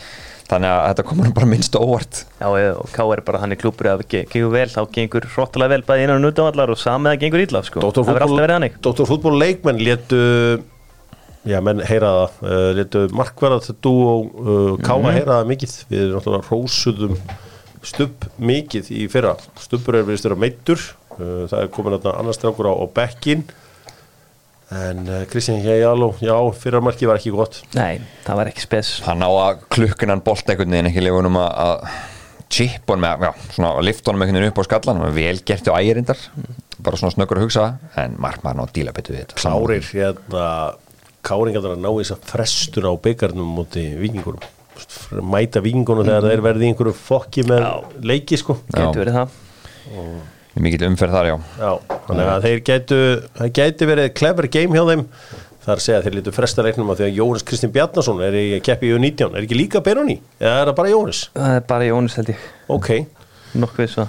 Þannig að þetta komur bara minnst á óvart. Já, já, og K er bara hann í klúpur að ge- gengur vel, þá gengur hróttalega vel bæði innan og utanvallar og samið að gengur illa sko. það verður alltaf verið hannig Dóttorfútból leikmenn létu já menn heyra það uh, létu markverða þetta dú og uh, káma heyra það mikið. Við náttúrulega rósuðum stubb mikið í fyrra. Stubbur er viðst vera meittur uh, það er komin þarna annars strákur á, á bekkin en uh, Kristján Hjáló já, fyrra markið var ekki gott. Nei, það var ekki spes. Hann á að klukkunan bolt einhvern veginn ekki lefunum að, að chip honum með, já, svona að lifta honum einhvern veginn upp á skallan og vel gert á ægirindar. Bara svona snöggur að hugsa en markmann og díla betur við þetta. Kárir hérna Káringar að ná þess að frestun á byggarnum múti vikingurum mæta vikingunum þegar þeir verði einhverju fokki með leiki sko. Getur verið það. Mikill umferð þar já. Já, þannig að þeir gætu það gæti verið clever game hjá þeim. Þar segja að þeir lítu fresta leiknum að því að Jóhannes Kristinn Bjarnason er í keppi í U19 er ekki líka Benoni, eða er það bara Jóhannes? Það er bara Jónis held ég, Ok, nokkuð svo.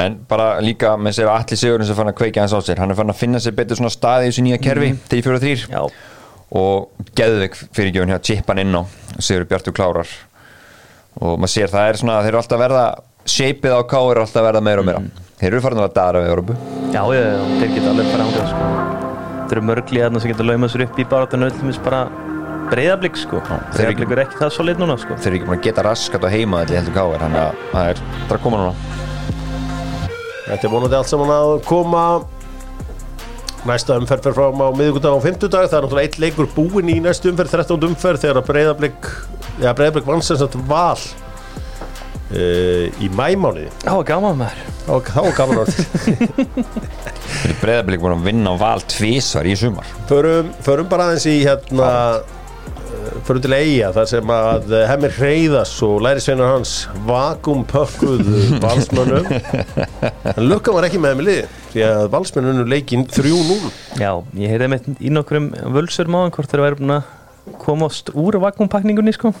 En bara líka með sér að allir sigurinn sem fann að kveikja hans á sér, hann er fann að finna sér betur svona staði í þessu nýja kerfi, mm. 3-4-3 Já, og geðveik fyrirgjöfun hjá chipan inn á Sigur Bjartur klárar. Og maður sér það er svona þeir eru alltaf að verða shapeið á K er alltaf að verða meira og meira. Þeir eru farin að dara við Európu já, já, já, þeir geta alveg fara ángað sko. Þeir eru mörgli að sem geta laumað sér upp í baráttan öllum bara breyðablík sko. Þeir Breyðablík er ekki það svo lit núna sko. Þeir eru ekki búin að geta raskat og heima allir heldur K er þannig að það er það er að koma núna. Þetta er vonandi allt saman að koma næsta umferð fer fram á miðvikudag og fimmtudag. Það er náttúrulega eitt leikur búinn í næstu umferð 13. umferð þegar að breyðablik já, breyðablik vann sem sagt val uh, í mæmániði Já, gaman maður. Þá þá var gaman. Eru breyðablík búin að vinna val tvísvar í sumar. Förum, förum bara aðeins í hérna uh, förum til eiga þar sem að uh, Hemmir Hreyðas og lærisveinar hans vakum pökkuð <laughs> valsmönnum. En lukkan var ekki með þeim í liði því að valsmönnunum leikinn 3-0 Já, ég heyrði með í nokkrum völsur máðan hvort þeir væri búin að komast úr vakumpakningunni sko.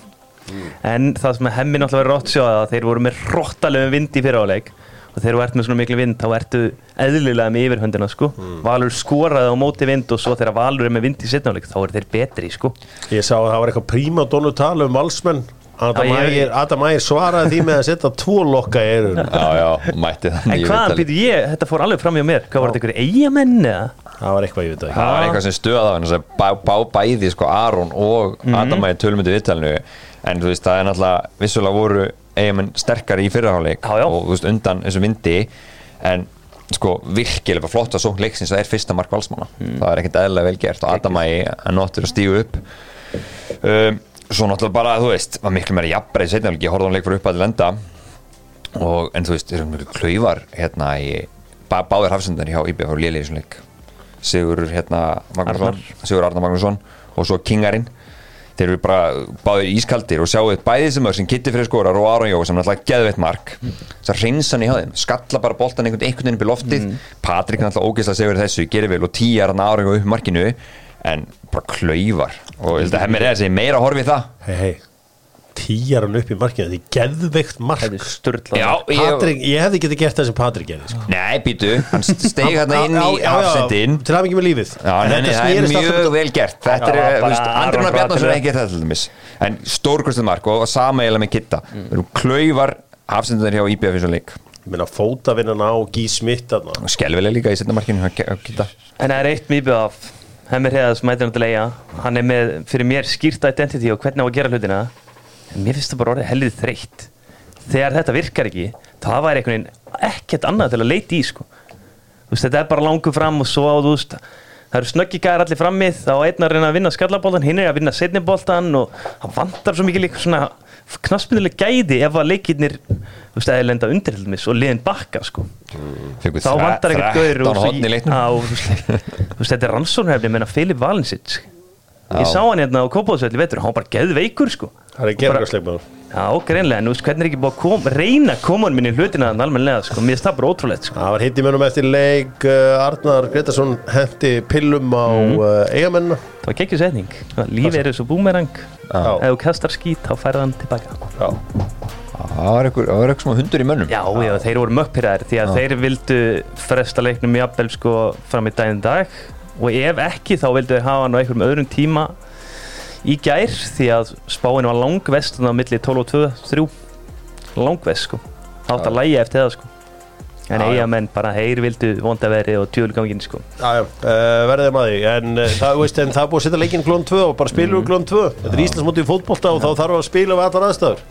En það sem er hemmi náttúrulega verið rótt sjá að þeir voru með róttalegum vind í fyriráleik og þegar þú ert með svona miklu vind þá ertu eðlilega með yfirhöndina sko. Valur skoraði á móti vind og svo þegar Valur er með vind í setnáleik þá eru þeir betri sko. Ég sá að það var eitthvað príma dónu tala um valsmenn. Adam Ægir, Ægir svaraði því með að setja tvo lokka í eirun já já, mætti En í hvaðan viðtali. býtu ég, þetta fór alveg fram hjá mér. Hvað var þetta ykkur eigamenn eða? það var eitthvað ég veit það ekki það var eitthvað sem stöða á henni bá, bá bæði sko Aron og Mhm. Adam að tölmyndu viðtalinu. En þú veist það er náttúrulega vissulega voru eigamenn sterkari í fyrraháleik og veist undan þessu vindi en sko virkilega flott að sókn leiksins það er fyrsta mark valsmanna. Það er ekkert eðlilega vel gert og Adamægi er nottur að stígu upp. Um, svo náttúrulega bara þú veist var miklu meira jafnbreið setna ég horfði hann leik fyrir upp að lenda. Og en þú veist þeir eru mjög klauvar hérna í bá, báðir hafsendar hjá IBF og Léli í þessum leik. Sigur hérna Magnússon Sigur Arnar Magnússon og svo Kingarinn þeir eru bara báðir ískaldir og sjáu bæðið sem öll sem Kitty Freyr skorar og Aron Jó sem náttúrulega geðveitt mark. Þess að reynsa hann í þeim skalla bara boltan einhvern veginn upp í loftið. Patrik náttúrulega ógeðslega segur þessu gerir vel og tíjar hann Aron Jó upp markinu en bara klaufar. Og ég held að segja meira í það. Hei, hei tíjar hann upp í markinu, er geðveikt mark. Er Patrik, ég hefði getið gert það sem Patrik gerði sko. nei býtu, hann steg hérna inn í hafsendin til ekki með lífið. Já, En nei, nei, það er mjög vel gert. Þetta Já, er, Bratur. Bjarnarsson er ekki gert þetta til dæmis. En stórkvæmstu mark og sama eiginlega með Kitta Mm. Klaufar hafsendur hjá IBF eins og leik. Ég meina fótavinnana á Gí Smith þarna. og skelvilega líka í setna markinu hjá Kitta En það er eitt mýbjöð af Hemmir Heðas mætir hann til eiga. Hann er með fyrir mér skýrt identity og hvernig á að gera hlutina En mér finnst það bara orðið helðið þreytt. Þegar þetta virkar ekki Það væri einhvern veginn ekkert annað til að leita í sko. Veist, Þetta er bara langur fram og svo þú veist Það eru snöggigæðar allir frammið þá á einn að reyna að vinna skallaboltan hinn er að vinna setniboltan og hann vantar svo mikið líka svona knaspinnileg gæði ef að leikirnir eða lenda undirhildmis og liðin bakka sko. Fengu þá vantar ekkert gaur 13 hotn í leiknum. Á, þú veist, þú veist, þetta er rannsóknarhefni meina Filip Valensic ég sá hann hérna á Kópáðsvelli vetur hann var bara geðveikur sko. Það er gerðarsleikmaður já, greinlega, en þú veist, hvernig er ekki búið að kom, reyna að koma hann minni hlutina þannig almennilega sko, mér það bara ótrúlegt sko. Það var hitt í mönnum eftir leik uh, Arnar Gretarsson hendi pillum á mm. uh, eigamennina það var geggjur setning. Lífið er þessu búmerang. Já. ef þú kastar skít þá færði hann tilbaka. Já. Það var eitthvað svona hundur í mönnum. Já, já, þeir voru mökkpyrraðir því að þeir vildu fresta leiknum jafnvel sko fram í daginn dag og ef ekki þá vildu þeir hafa hann á einhverjum öðrum tíma í gær því að spáin var langvest þannig á milli 12 og 2, 3 langvest sko. Það átt að lægja eftir það sko. En Já, já. eigamenn bara heyr vildu vonda veri og tjúlgangin sko. Já, já, uh, verðið maður en, uh, það, veist, en það búið að setja leikinn klón 2 og bara spila úr klón 2 Þetta er Íslandsmótið í fótbolta og þá þarf að spila við allar aðstæður.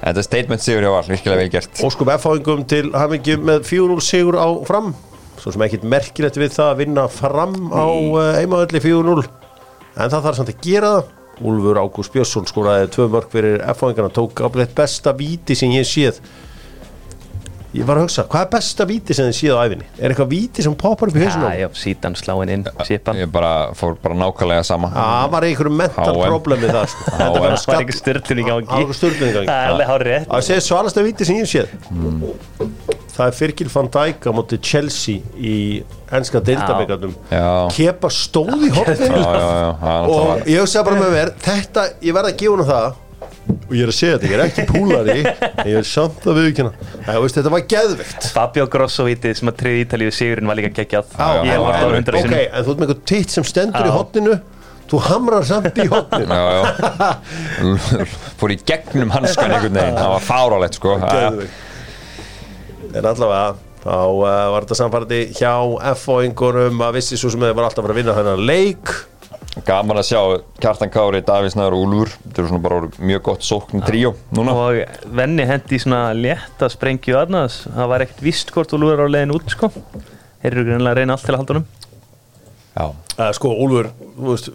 Þetta er statement sigur hjá all, virkilega vel gert. Óskum F-fáingum til hamingi með 4-0 sigur á fram Svo sem ekkit merkilegt við það að vinna fram á uh, eimaðalli 4-0 En það þarf samt að gera það. Úlfur Ágúst Björnsson skoraði tvö mörg fyrir F-fáingana Tók ábyrðið besta víti sem ég séð. Ég var að hugsa, hvað er besta víti sem þið séð á æfinni? Er eitthvað víti sem poppar upp í hausinu? á já, já, sítan sláin inn, sipan Ég bara fór bara nákvæmlega sama. Það var einhverjum mental problem við það sko. Þetta var það var styrtun í gangi. Það var ekki styrlun í gangi. Það er alveg hár rétt Það segir svalasta víti sem ég séð Það er Fyrkil van Dijk á móti Chelsea í ennska deildabekandum Já, Kepa stóð í það og ég hugsa bara með mér þetta, ég verð að gefa hún það. Og ég er að segja þetta, ég er ekki púlari. En ég er samt að viðkjöna þetta var geðvegt Fabio Grosso vítið sem að triði Ítalíu sigurinn var líka geggjað. Ok, en þú ert með einhver titt sem stendur í Já. hotninu þú hamrar samt í hotninu Já, já. <laughs> Fór í gegnum hanskan einhvern veginn. Það var fáralegt sko. Geðveikt. En allavega þá uh, var þetta samfærdi hjá F-fóingunum að vissi svo sem þið var alltaf að fara að vinna þennan leik. Gaman að sjá Kjartan Kári, Davís Næður og Úlfur. Þetta er svona bara mjög gott sókn tríó Núna. Og venni hendi í svona létta sprengju aðnaðs það var ekkert vist hvort þú lúður á leiðin út sko. Þeir eru greinlega að reyna allt til að halda honum. Já, uh, Sko, Úlfur, þú veist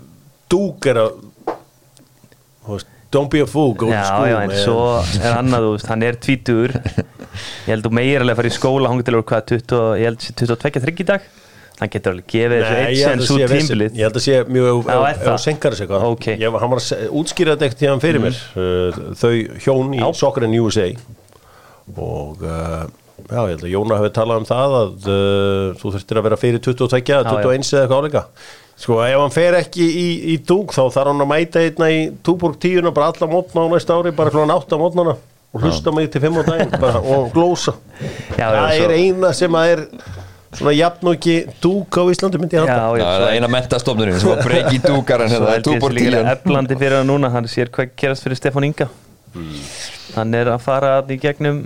Dúk er að þú veist, Don't be a fool, go to já, school já, en man. svo er annað, þú veist, hann er tvítur ég held að fara í skóla hann til hvað, 20, ég held sé 22-30 í dag? Hann getur alveg gefið þessu eitt sen svo tímbilið Ég held að sé mjög ef- Já, þú senkar þessu eitthvað. Hann var að se- útskýra þetta ekkert hérna fyrir mér. Uh, Þau hjón í Já. Soccer in USA Og uh, Já, ég held að Jóna hefði talað um það að uh, þú þurftir að vera fyrir 22 eða Já, 21 eða eitthvað áleika Sko, ef hann fer ekki í, í dúk þá þarf hann að mæta einna í Túborg 10 bara alla mótna á næsta ári bara klóðan 8 mótnana og hlusta mig til 5 á daginn bara, og glósa. Já, Það svo- er eina sem að er svona jafn og ekki dúk á Íslandi myndi ég já, halda. Já, það svo er eina mentastofnurinn sem var breyki dúkar en <laughs> Svo þetta er held ég túbor þessi líka tíun eflandi fyrir hann núna, hann sér hvað gerast fyrir Stefán Inga. Hann er að fara í gegnum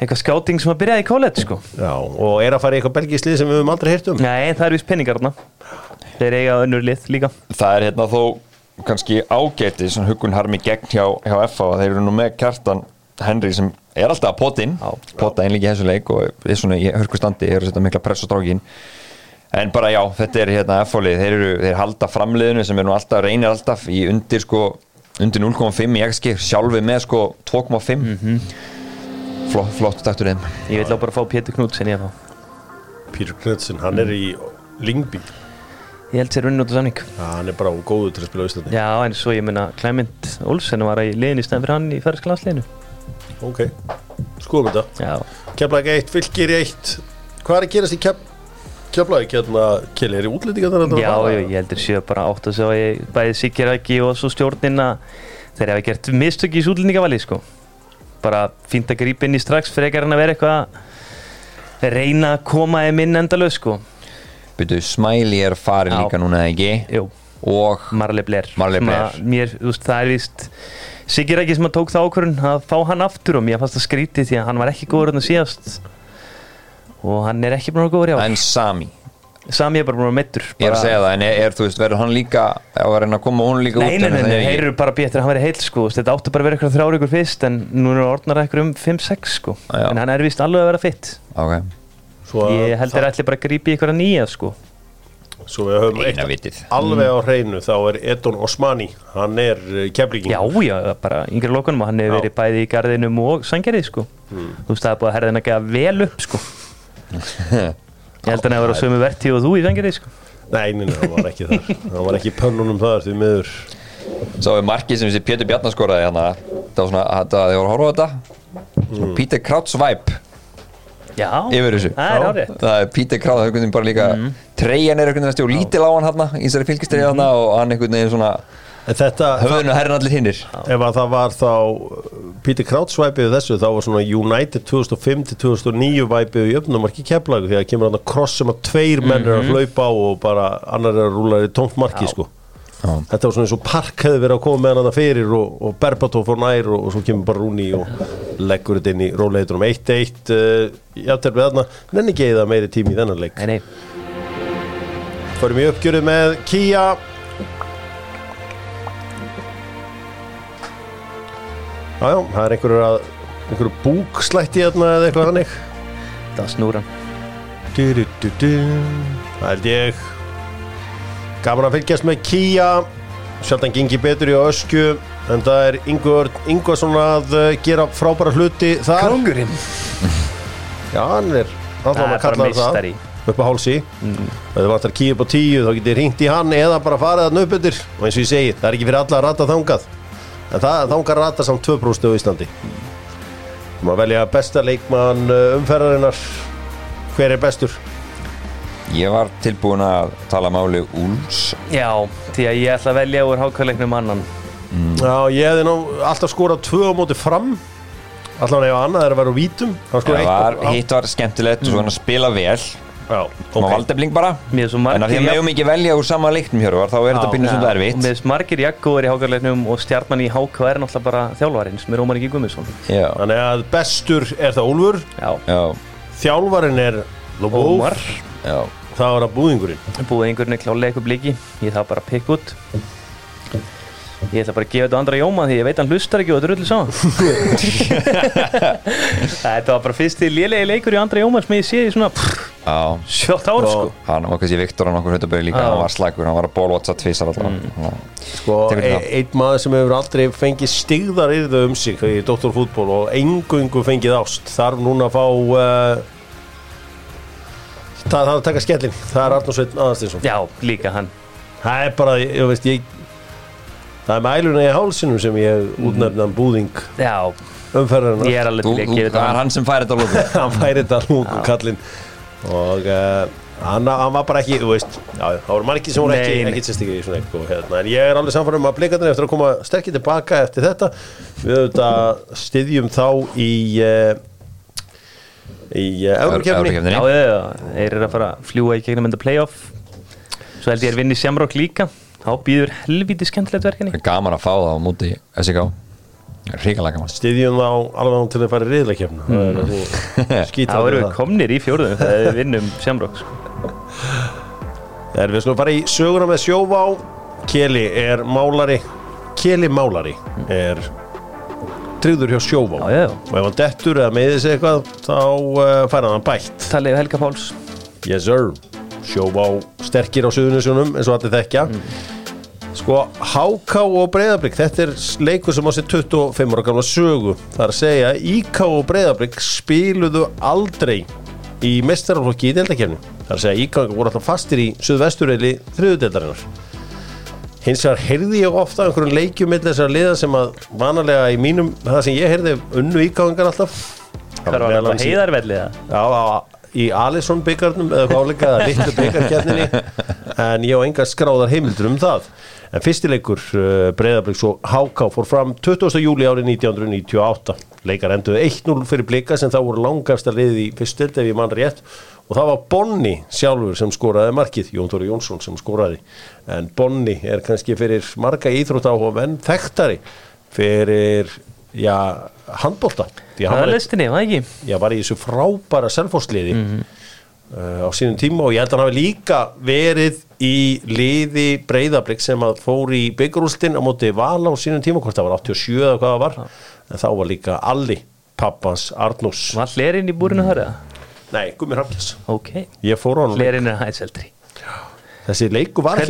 eitthvað skáting sem að byrjaði í college sko. Já, og er að fara í eitthvað belgislið sem við höfum aldrei heyrt um. Nei, það er vist penningar þarna þeir eiga önnur lið líka. Það er hérna þó kannski ágæti sem hugun harmi gegn hjá, hjá FA þeir eru nú með kjartan Henry sem er alltaf að pota inn. Pota í þessu leik og er svona í hörku standi er að setja mikla press á strákin. En bara já, þetta er hérna F-fólið, þeir, eru, þeir halda framliðinu sem er nú alltaf, reynir alltaf í undir sko, undir 0,5 í XG sjálfi með sko 2,5 flott, flott taktur þeim. Ég vil á bara fá Pétur Knútsen í að fá Peter Knudsen, hann er í Lingby Ég held sér unni út á samning. Ja, hann er bara góður til að spila á Íslandi. Já, en svo ég meina Clement Olsen var í liðin í stæðan fyrir hann í ferðsklansliðinu ok, skoðum þetta. Já, Keflæk 1, Fylgir 1 hvað er að gerast í Kef Keflæk hérna, Kjell, er í útlendingar þarna? já, já, ég heldur séu bara átt að sjá ég bæði Sikiræki og svo stjórnina. Þeir hafa gert mistök í sútlendingavali sko. bara fínt að grípa inn í strax frekar en að vera eitthvað að reyna að koma þeim inn endalaus sko. Byrju, Smiley er farin Já. líka núna eða ekki? Jú, og Marley Blair. Marley Sem Blair. að Mér, þú veist, það er víst Sikiræki sem að tók það ákvörun að fá hann aftur og mér fannst það skrítið því að hann var ekki góður en síðast. Og hann er ekki búin að góður ár en Sami. Sami er bara búin að meittur ég er að segja það, en er, er þú veist, verður hann líka að reyna að koma hún líka Nei, út nei, en nei, það nei, er þeir ekki- eru bara betur að hann verið heill sko, þú veist, þetta áttu bara að vera eitthvað þrjár ykkur fyrst en nú eru orðnar eitthvað um 5-6 sko. Já. en hann er vist alveg að vera fitt Ok, ég held það- þeir ætli bara að grípa í eitthvað nýja sko. Svo við höfum eina eitt vitið. alveg á hreinu þá er Edon Osmani. Hann er keflíking Já, já, bara yngri lokunum og hann hefur Já. verið bæði í garðinum og sangerið sko. Þú veist, það er búið að ekki að vel upp sko. <laughs> Ég held að hann hefur verið á sömu verti og þú í sangerið sko. Nei, nei, nei, hann var ekki þar. Hann var ekki í pönnunum þar því miður. Svo er markið sem þessi Pétur Bjarnar skoraði hérna. Það var svona, þegar voru að horfa á þetta. Mm. Peter Krauts vibe Yfir þessu. það er einhvern veginn bara líka Mhm. Treyjan er einhvern veginn stjó lítil á hann hérna Í þessari fylgistreyja hérna og hann einhvern veginn svona Höfðun og herrin allir hinnir ef að það var þá Peter Kraut svæpið þessu þá var svona United 2005 til 2009 væpið í öfnumarki keflagu því að kemur hann að kross sem að tveir menn er að hlaupa á og bara annar er að rúla í tómt marki sko Já. Þetta var svona eins og park hefði verið að koma með hann fyrir og, og Berbatov fór nær og, og svo kemur bara Rúni og leggur þetta inn í róleitunum. 1-1 uh, játtur við þarna. Nenni ekki eða meiri tími í þennan leik. Nei, nei, Förum í uppgjörið með Kia Jájá, það er einhverjur að einhverjur búkslætti hérna eða eitthvað hannig það du. Það held ég Gaman að fylgjast með Kia Sjaldan gengi betur í öskju En það er Ingvar Ingvarsson að uh, gera frábæra hluti þar. Kongurinn Já, hann er Það Alltaf er að kalla bara það upp á hálsi. Mm. þið vantar kíu upp á tíu þá getið hringt í hann eða bara farið að nöputir og eins og ég segi, það er ekki fyrir alla að rata þangað. En það þangað rata samt 2% á Íslandi. Þú maður velja besta leikmann uh, umferðarinnar. Hver er bestur? Ég var tilbúin að tala máli Úls Já, því að ég ætla að velja úr hákvæðleiknum annan. Já, ég hefði nú alltaf skorað tvö á móti fram. Allan ef annað er að vera úr vítum Það var, hitt var skemmtilegt og svo hann að spila vel. Já, Má ok. valdefling bara. Mér er svo En að því margir að megum ekki velja úr sama leiknum hér þá er þetta Já. pínu sem það er og vitt með margir jakkóður í hákvæðleiknum og stjarnan í hákvæð er náttúrulega bara þjálfarinn sem er Ómar Bestur er það er það búðingurinn? Einhvern veginn klálega eitthvað bliki. Ég þarf bara að pikka út. Ég ætla bara að gefa þetta andra Jóma því ég veit hann hlustar ekki og þetta er öllu saman. <laughs> Þetta var bara fyrst til lélegi leikur í andra Jóma sem ég sé í svona pff, Já, sjótt ár sko. hann var kannski Viktor hann okkur hlutaböðu líka, hann var slagur, hann var að bólvotsa tvisar alltaf mm. sko, e það. einn maður sem hefur aldrei fengið stigðar yfir um sig í doktorfútból og engungu fengið ást þarf núna að fá uh, það þarf að taka skellin það er Arnur Sveinn Aðarstinsson já, líka hann. Það er bara, ég veist ég það er mæluna í hálsinum sem ég útnefndan búðing já, umferðarinn ég er alveg til að gefa það þetta. er hann hann sem fær þetta lóku <laughs> hann færi þetta lúku kallinn og uh, hann, hann var bara ekki þú veist, já, það voru margir sem voru ekki, Nei, nei. ekki sérstaklega í svona eitthvað hérna. en ég er alveg samfærum um að blikarnir eftir að koma sterkir tilbaka eftir þetta. Við auðvitað styðjum þá í uh, í Eurókefni Evrópukeppninni. já, já, já, þeir eru að fara að fljúa í gegnum enda playoff. Svo held ég er vinni Shamrock líka. Þá býður helviti skemmtilegt er gaman að fá það á múti SK Ríkalega gaman. Styðjum þá alveg til að fara í riðlakefna mm. <laughs> þá erum við komnir í fjórðum þegar við vinnum Shamrock sko. <laughs> Erum við skulum fara í söguna með sjóvá. Keli er málari. Keli málari er tryggður hjá sjóvá. Já, já, já. og ef hann dettur eða meðið sig eitthvað þá uh, fær hann bætt. Talið Helga Páls. Yes sir, sjóvá sterkir á suðunisjónum eins og allir þekkja. Sko, Háká og Breiðablík þetta er leikur sem á sér 25 ára gamla sögu. Það er að segja, Íká og Breiðablík spiluðu aldrei í mestaraflokki í deildakefni það er að segja, Íká voru alltaf fastir í suðvesturreili þriðudeildarinnar hins vegar heyrði ég ofta einhverjum leikjum með þessar liða sem að vanalega í mínum, það sem ég heyrði unnu íkáðingar alltaf. Það var meðal alltaf annars í- heiðarvellið það Já, á, í Alisson byggarnum eða hvað áleika, eða litlu <laughs> byggarkjarninni en ég á enga skráðar heimildur um það. En fyrstileikur uh, Breiðabliks og Háká fór fram 20. júli árið 1998 leikar enduðu 1-0 fyrir blika sem þá voru langafsta liðið í fyrstild ef ég mann rétt og það var Bonni sjálfur sem skoraði markið, Jón Tóri Jónsson sem skoraði. En Bonni er kannski fyrir marga íþrótt áhuga menn þekktari fyrir já, handbólta Það er listinni, var ekki? ég var í þessu frábæra selfhórsliði uh, á sínum tíma. Og ég held að hann hafi líka verið í liði breyðablík sem að fór í byggarústin á móti vala á sínum tíma, hvort það var 87 eða hvað það var, en þá var líka Alli, pappans Arnús Var hlerinn í búrinu þar eða? Nei, Gummi Hrafkins, Ok, á hlerinn er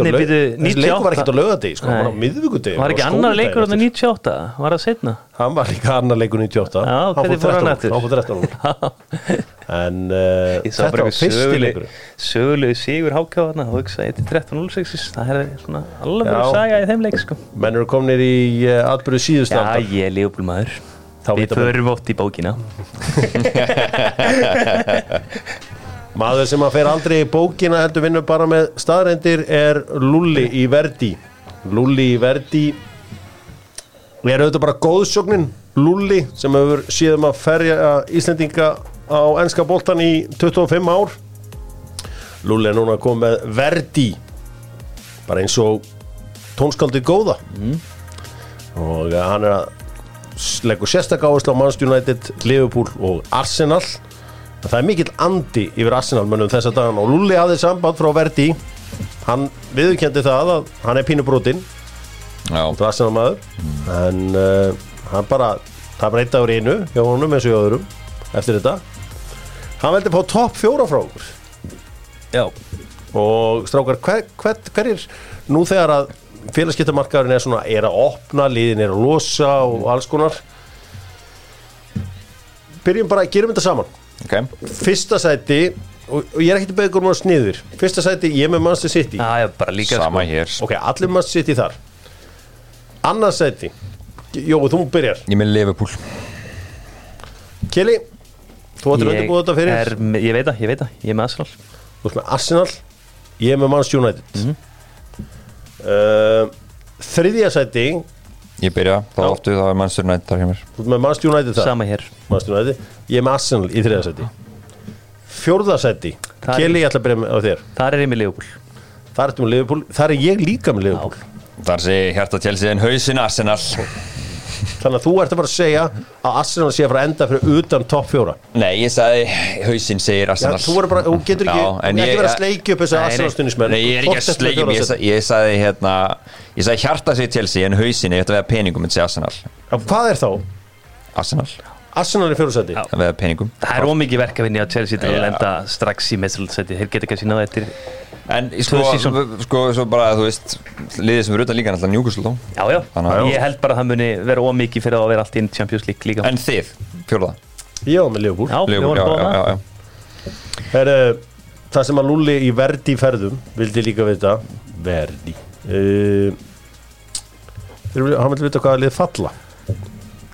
á laug- býtu, þessi leiku var 98? ekki á lögadegi, sko, hann var á miðvíkudegi Var ekki annar leikur á 98? Var það setna? hann var líka annar leikur 98 Já, hvernig fór hann 13 eftir? hann fór 13 en uh, þetta var fyrsti leikur sögulegu sigur hákáðana og hugsa ég til 13.06 það er svona alveg Já. saga í þeim leik sko. menn eru komnir í uh, atbyrðu síðustu Já, ég er leifbúlmaður Þá Við förum ótt í bókina. <laughs> Maður sem að fer aldrei í bókina heldur vinnur bara með staðrendir er Lulli í Verdi. Lulli í Verdi og er auðvitað bara góðsögnin. Lulli sem hefur síðan að ferja Íslendinga á enska boltan í 25 ár. Lulli er núna að koma með Verdi. Bara eins og tónskaldið góða. Og eh, hann er að leggur sérstak áherslu á Manchester United, Liverpool og Arsenal. En það er mikill andi yfir Arsenal mönnum þessa dagan og Lulli hafði samband frá Verdi. Hann viðurkendi það að hann er pínu brotinn. Já, og Arsenal maður en uh, hann bara það er bara eitt dagur einu hjá honum eins og hjá öðrum eftir þetta. Hann veldi fá topp fjóra frá okkur. Já. Og strákar hver, hver, hverjir nú þegar að félagskiptamarkaðurinn er svona er að opna, liðin er að losa og alls konar. Byrjum bara, gerum þetta saman. Ok. Fyrsta sæti og, og ég er ekkert að beða um að sniður. Fyrsta sæti, ég með Manchester City. Já, já, bara líka Sama sko. hér. Ok, allir Manchester City þar. Annað sæti. Jói, þú byrjar. Ég með Liverpool. Keli, þú ættir Ég undirbúið þetta fyrir er með- Ég veit það, ég veit það, ég er með Arsenal. Þú ert með Arsenal, ég er með Manchester United. Mhm. Uh, þriðja sæti. Ég byrja, þá Já. áttu þá er Manchester United þar hjá mér. Þú ert með Manchester United þar? Sama hér. Manchester United, ég er með Arsenal í þriðja sæti. Fjórða sæti. Það er- Keli, ég ætla að byrja með á þér. Þar er ég með Leopold þar ertu með Liverpool, þar er ég líka með Liverpool. Þar sé hjarta Chelsea en hausin Arsenal <laughs> þannig að þú ert að fara að segja að Arsenal sé að fara að enda fyrir utan topp fjóra Nei, ég sagði hausin segir Já, Arsenal þú, bara, þú getur ekki, Já, þú ég- ekki verið að sleikja upp þess að Nei, nei. Arsenal stundismenn Nei, ég er ekki að sleikja mig, ég, ég sagði hérna Ég sagði hjarta segir Chelsea en hausin er þetta veða peningum en segja Arsenal Hvað er þá? Arsenal, Arsenal er fjóðsæti Já. að Það er ómikið verkafinni á Chelsea til að Já. lenda strax í meðsöldsæti Þeir geta ekki að sína það eftir En sko, sko, svo bara, þú veist Liðið sem er utan líka náttúrulega njúkusl Já, já, Þannig að- ég held bara að það muni vera ómikið fyrir að vera allt inn Champions League líka. En þið, fjórða? Ég var með Liverpool. Já, vorum já, já, það já, Heru, Það sem að Lulli í Verdi ferðum vildi líka vita Verdi. Uh, Hann vildi vita hvað er lið falla?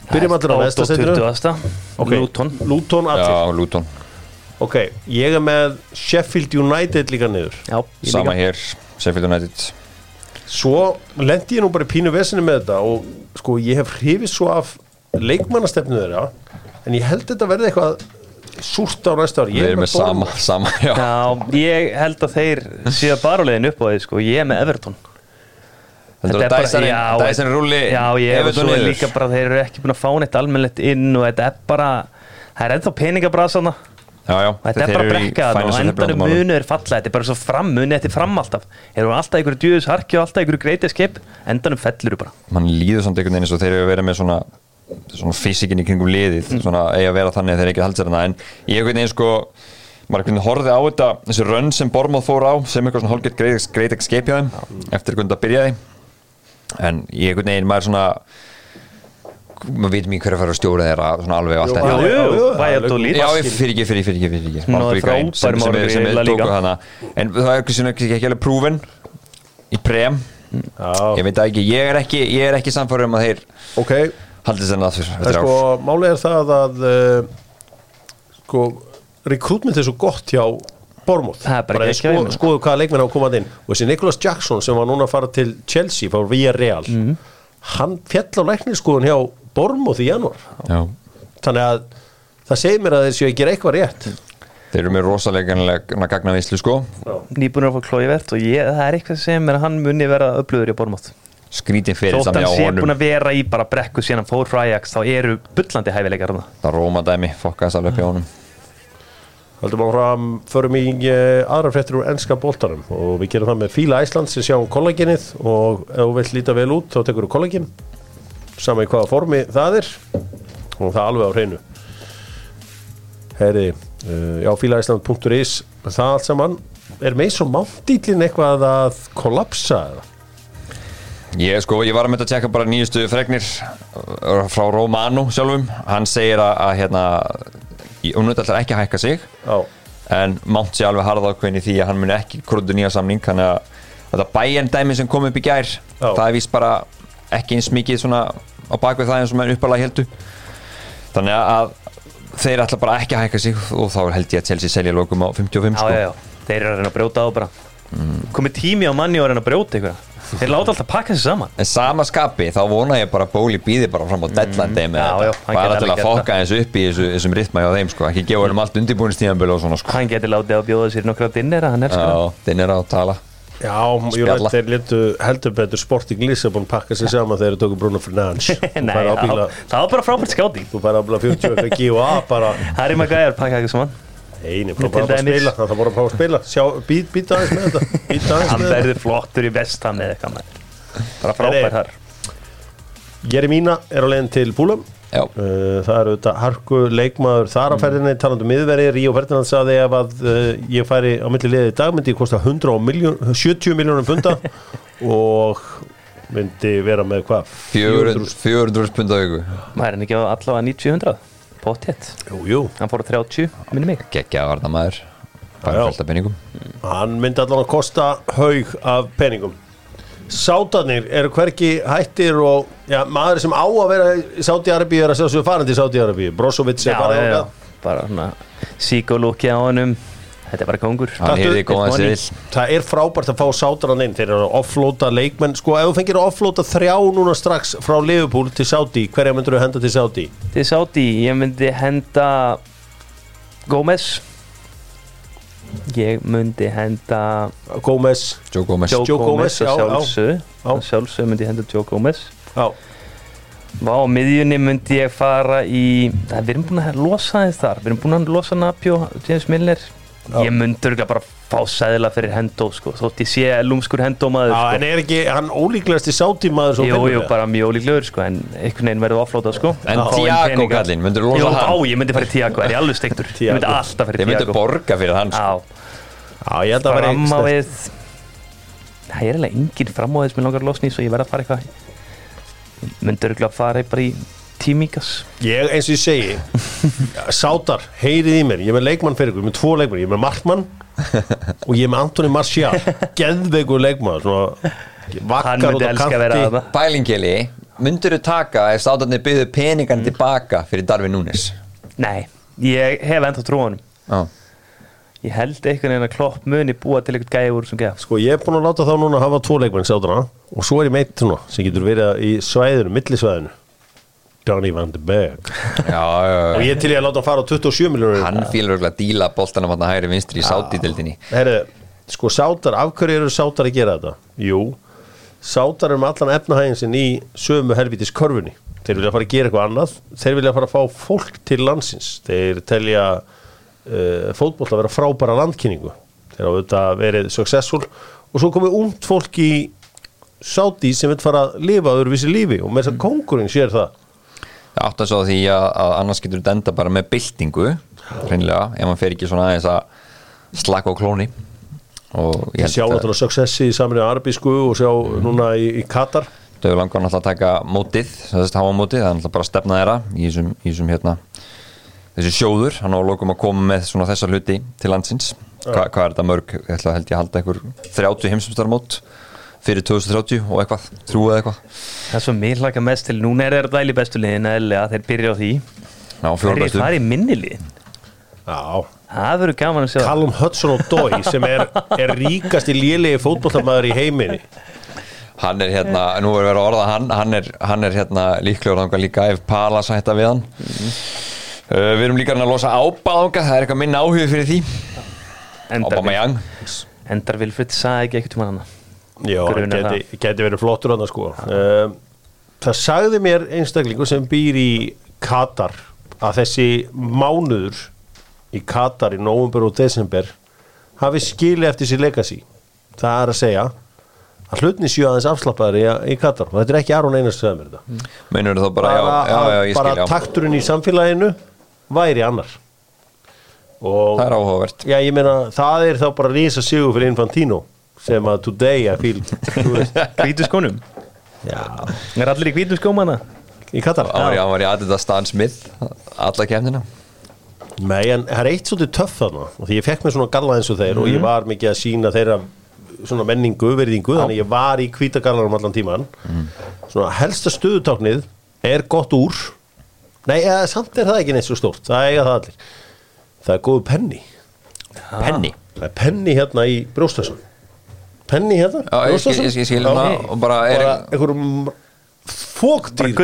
Byrjum allir á næsta setinu. 20. Ok. Luton. Luton já, allir já, Luton Ok, ég er með Sheffield United líka niður. Já, ég Sama líka. hér, Sheffield United. Svo lendi ég nú bara í pínu vesinu með þetta og sko ég hef hrifið svo af leikmannastefnu þeirra en ég held þetta verði eitthvað súrt á næsta Ég Við er erum með sama, sama, já. Já, ég held að þeir séu bara á leiðin upp á því, sko, ég er með Everton. Þetta er Dyson- Dyson rúli Já, ég er Everton svo líka bara, þeir eru ekki búin að fá neitt almennlegt inn og þetta er bara, það er ennþá peningabrasana Já, já, Þetta er bara brekka þarna og endanum munu er falla. Þetta er bara svo fram, muni þetta er fram alltaf. Þeir eru alltaf einhverju djúðus harki og alltaf einhverju greitið skip. Endanum fellur þú bara. Man líður samt einhvern veginn eins og þeir eru að vera með svona svona fysikin í kringum liðið. Svona eiga að vera þannig að þeir ekki halda sér hana en ég einhvern veginn sko maður einhvern veginn horfði á þetta þessi rönn sem Bormóð fór á sem eitthvað svona greið ekki skeip hjá þeim eftir hvernig það byrjaði. En ég einhvern veginn maður svona maður veit mér hverju að fara að stjóra þeirra svona alveg og allt þetta. já, já, já. Valladolid. Já, ég fyrir ekki, fyrir ekki, fyrir ekki, fyrir ekki. Náði Malbrigain, frábærum sem, sem, árangri sem, í La sem tóku Liga. hana. En það er ekki, svona, ekki alveg prúven Í prem. Ég veit það ekki, ég er ekki, ég er ekki samfæður um að þeir ok. Haldið þennan að En sko, málið er það að uh, sko, rekrútment er svo gott hjá Bormóð Það er sko, skoðu hvaða leikmenn hafa komað inn. Og þessi Nicholas Jackson sem var núna að fara til Chelsea fór via Real Mhm. hann fjall á lækniskoðun hjá Bormóð í janúar. Já. Þannig að það segir mér að þeir séu að gera eitthvað rétt. Þeir eru með rosalega gagnavíslu sko. Nýbúinur að fá klói verðt og ég, það er eitthvað sem er að hann muni vera upplöður í Bormótt Skrítin fyrir þótt samt hann hjá sé búin honum að vera í bara brekku síðan fór Ajax þá eru bullandi hæfileikar hann Það róma dæmi, fokkaðast alveg upp hjá honum. Haldum áfram, förum í uh, aðra fréttir úr ennska boltanum. Og við gerum það með Fíla Æsland sem sjáum kollagenið og ef þú vilt líta vel út þá tekur þú kollagen sama í hvaða formi það er. Og það alveg á hreinu. Heyri, uh, já fílaæsland.is það allt saman. Er með svo máttýtlin eitthvað að kollapsa eða? Ég sko, ég var að mynda að tjekka bara nýjustu fregnir uh, frá Romano sjálfum. Hann segir að, að hérna veit alltaf ekki að hækka sig. Já, en Mount sé alveg harða ákveðin í því að hann muni ekki krúðu nýja samning. Þannig að þetta bæjan dæmi sem kom upp í gær það er víst bara ekki eins mikið svona á bakvið það eins og maður uppalega heldu þannig að þeir ætla bara ekki að hækka sig og þá held ég að Chelsea selja lokum á 55 já, sko. já, já, þeir eru að reyna að brjóta á bara. Komið tími á manni og að reyna að brjóta eitthvað? Þeir láta alltaf pakka sér saman. En sama skapi þá vona ég bara að Bóli býði bara fram á deadline day með Já, já, þetta bara til að fokka eins upp í þessu, þessum ritma hjá þeim sko. ekki gefa hennum allt undirbúinistíðanbölu og svona sko. hann geti látið að bjóða sér nokkra dinnera hann elskar það já, þinn er að tala já Spjalla. þeir lindu heldur betur Sporting Lissabon pakka sér saman þegar þeir tóku Bruno Fernandes <laughs> Nei, það það var bara frábært skáting þú fær ábyggilega 40 eitthvað G.O.A. bara Harry Maguire pakka eitthvað saman. Eini, Til bara að spila. Það voru fá að spila. Sjá, být, aðeins með þetta. <laughs> Být aðeins hann með þetta. verður flottur í vestam eða eitthvað bara frábært þar Jeremína er á leiðin til Fúlam já, Uh, það eru þetta harku leikmaður þar á ferðinni talandi um miðveri Ríó Ferdinand saði ef að uh, ég færi á milli liði í dag myndi ég kosta 100 og miljón, 70 miljónum punta <laughs> og myndi vera með hvað? 400 400 pund á viku. Maður er hann ekki allavega 90-100 pottet, jú, jú. hann fór á 30 minni mig. Geggja varna maður hann myndi allan að kosta haug af peningum Sátarnir eru hverki hættir og já, maður sem á að vera í Sáti-Arabíu er að sjá svo farandi í Sáti-Arabíu Brozovic er bara já, já, bara svona síkólúki á honum. Þetta er bara kongur Taktu- Það er frábært að fá sátaran inn. Þeir eru að offlóta leikmenn. Sko ef þú fengir að offlóta þrjá núna strax frá Liverpool til Saudi, hverja myndur þú henda til Saudi? til Sáti, ég myndi henda Gómez ég myndi henda Gómez Joe Gomez. Joe, Joe Gómez já, að já. sjálfsögðu. Já. að sjálfsögðu myndi ég henda Joe Gómez Já, Vá, á miðjunni myndi ég fara í það, við erum búin að losa þess þar. Við erum búin að losa Napjó, James Milner Já. ég myndi örgulega bara fá sæðila fyrir Hendo sko, þótt ég sé lúmskur Hendo maður Já sko. en er ekki hann ólíklegasti Saudi maður svo Jú, jú, bara mjög ólíklegur sko, en einhvern veginn verður offlótað sko En peninga. kallinn, myndirðu losa Jú, hann? á, ég myndi fara í Tiago, er ég alveg steiktur Ég myndi alltaf fara þeir í myndu Tiago borga fyrir hann sko. Já, Já, ég held að vera fram á við Það er eiginlega engin fram á þess með langar losni svo ég verð að fara eitthvað Ég myndi örgulega fara bara í tímíkas Ég eins og ég segi Sátar, heyrið í mér, ég er með leikmann fyrir ykkur, ég er með tvo leikmann, ég er með Markmann og ég er með Antoni Martial. Geðveikur leikmann svona Hann vakkar út myndi á elska að vera kanti að Pælingeli, myndur þú taka ef státarnir byggðu peningan tilbaka fyrir Darvin Núnes? Nei, ég hef enda honum. Já, Ég held einhvern veginn að klopp muni búa til eitthvað gæði úr sem geða Sko ég er búin að láta þá núna hafa tvo leikmenn sátana og svo er ég meitt sem getur verið í svæðinu, millisvæðinu Donny van de Beek. Og ég til ég að láta hann fara á 27 miljónur Hann fílur örugglega að díla boltanum hann hægri vinstri í sátídeldinni Herri, sko sátar, af hverju eru sátar að gera þetta? Jú, sátar eru með allan efnahægin sinn í sömu helvitis körfunni. Þeir vilja fara að gera eitthvað annað. Þeir vilja fara að fá fólk til landsins. Þeir telja uh, fótboll að vera frábæra landkynningu. Þeir hafa auðvitað verið successful. Og svo komið ungt fólk í Sáti sem vil fara að lifa öðruvísi lífi. Og með þess að kongurinn sér það átt að svo því að, annars getur þetta enda bara með byltingu hreinlega, ef maður fer ekki svona aðeins að slaka á klóni. Og ég sjá náttúrulega successi í saminu arabísku og sjá núna í, í Katar. Þau langar náttúrulega að taka mótið þess að hafa mótið, það er náttúrulega bara að stefna þeirra í þessum, í þessum hérna þessi sjóður, hann á lokum að koma með svona þessa hluti til landsins. Hva, hvað er þetta mörg, ég held ég að halda einhver 30 heimsumstarmót fyrir 2030 og eitthvað, þrjú eða eitthvað. Það svo mér hlaka mest til Núna er þeir að dæli bestu liðin eða þeir byrja á því. Fjóra Þeir bestu. fara í minni liðin. Já, Það verður gaman að sjá. Callum Hudson og Dói sem er, er ríkast í lélegi fótboltamæður í heiminni Hann er hérna, nú er verið að orða hann hann er, hann er hérna líklegur þangað líka ef Palas hætta við hann. Uh, Við erum líka að losa ábáðanga það er eitthvað minna áhuga fyrir því. Endar, Aubameyang endar Vilfrid sagði ekki eitthvað manna Já, geti, geti verið flottur hann sko. um, Það sagði mér einstaklingur sem býr í Katar að þessi mánuður í Katar í nóvumber og desember hafi skilið eftir sér legacy. Það er að segja að hlutni séu aðeins afslappaður í, í Katar. Og þetta er ekki Aron Einars sem er þetta. Þá bara, já, já, já, ég bara skil, takturinn í samfélaginu væri annar. Og Það er áhugavert. Já, ég meina, það er þá bara rísa sigur fyrir Infantino sem að today I feel. Hvítu skónum. Já, Er allir í hvítu skóm hana? í Katar? Í- hann var í Adidas Stan Smith alla kemdina Nei, en það er eitt svolítið töff þarna. Og því ég fekk mér svona galla eins og þeir og ég var mikið að sína þeirra svona menningu, verðingu, þannig ég var í hvítagallanum allan tíman svona helsta stöðutáknið er gott úr. Nei, eða, samt er það ekki neitt svo stórt, það eiga það allir. Það er góðu penni. Penny það er penni hérna í brjóstasum penni hérna. Já, ég skil- ég skil- ég skil svona og bara er- einhverjum fóktýr.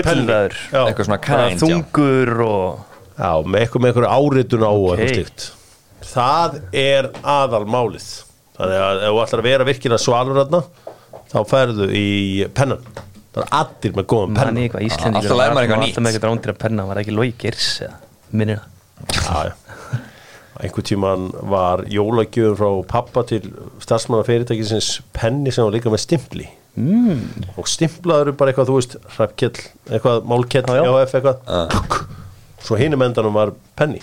Já. eitthvað svona já. Þungur og Já, með eitthvað með eitthvað áritun á og Ok. eitthvað slíkt. Það er aðalmálið. Þannig að ef þú ætlar að vera virkilega svalur þarna þá færðu í pennan. Það er allir með góðan Íslendingur Alltaf lærir maður eitthvað nýtt. Alltaf með eitthvað rándir að penna Var ekki Minnir það. Já, já Einhver tíman var jólagjöfum frá pappa til starfsmanna fyrirtækisins penni sem var líka með stimpli. Mm. og stimplaður bara eitthvað, þú veist hrappkjell, eitthvað málkjell Já, já. jáf eitthvað. Svo hinum endanum var penni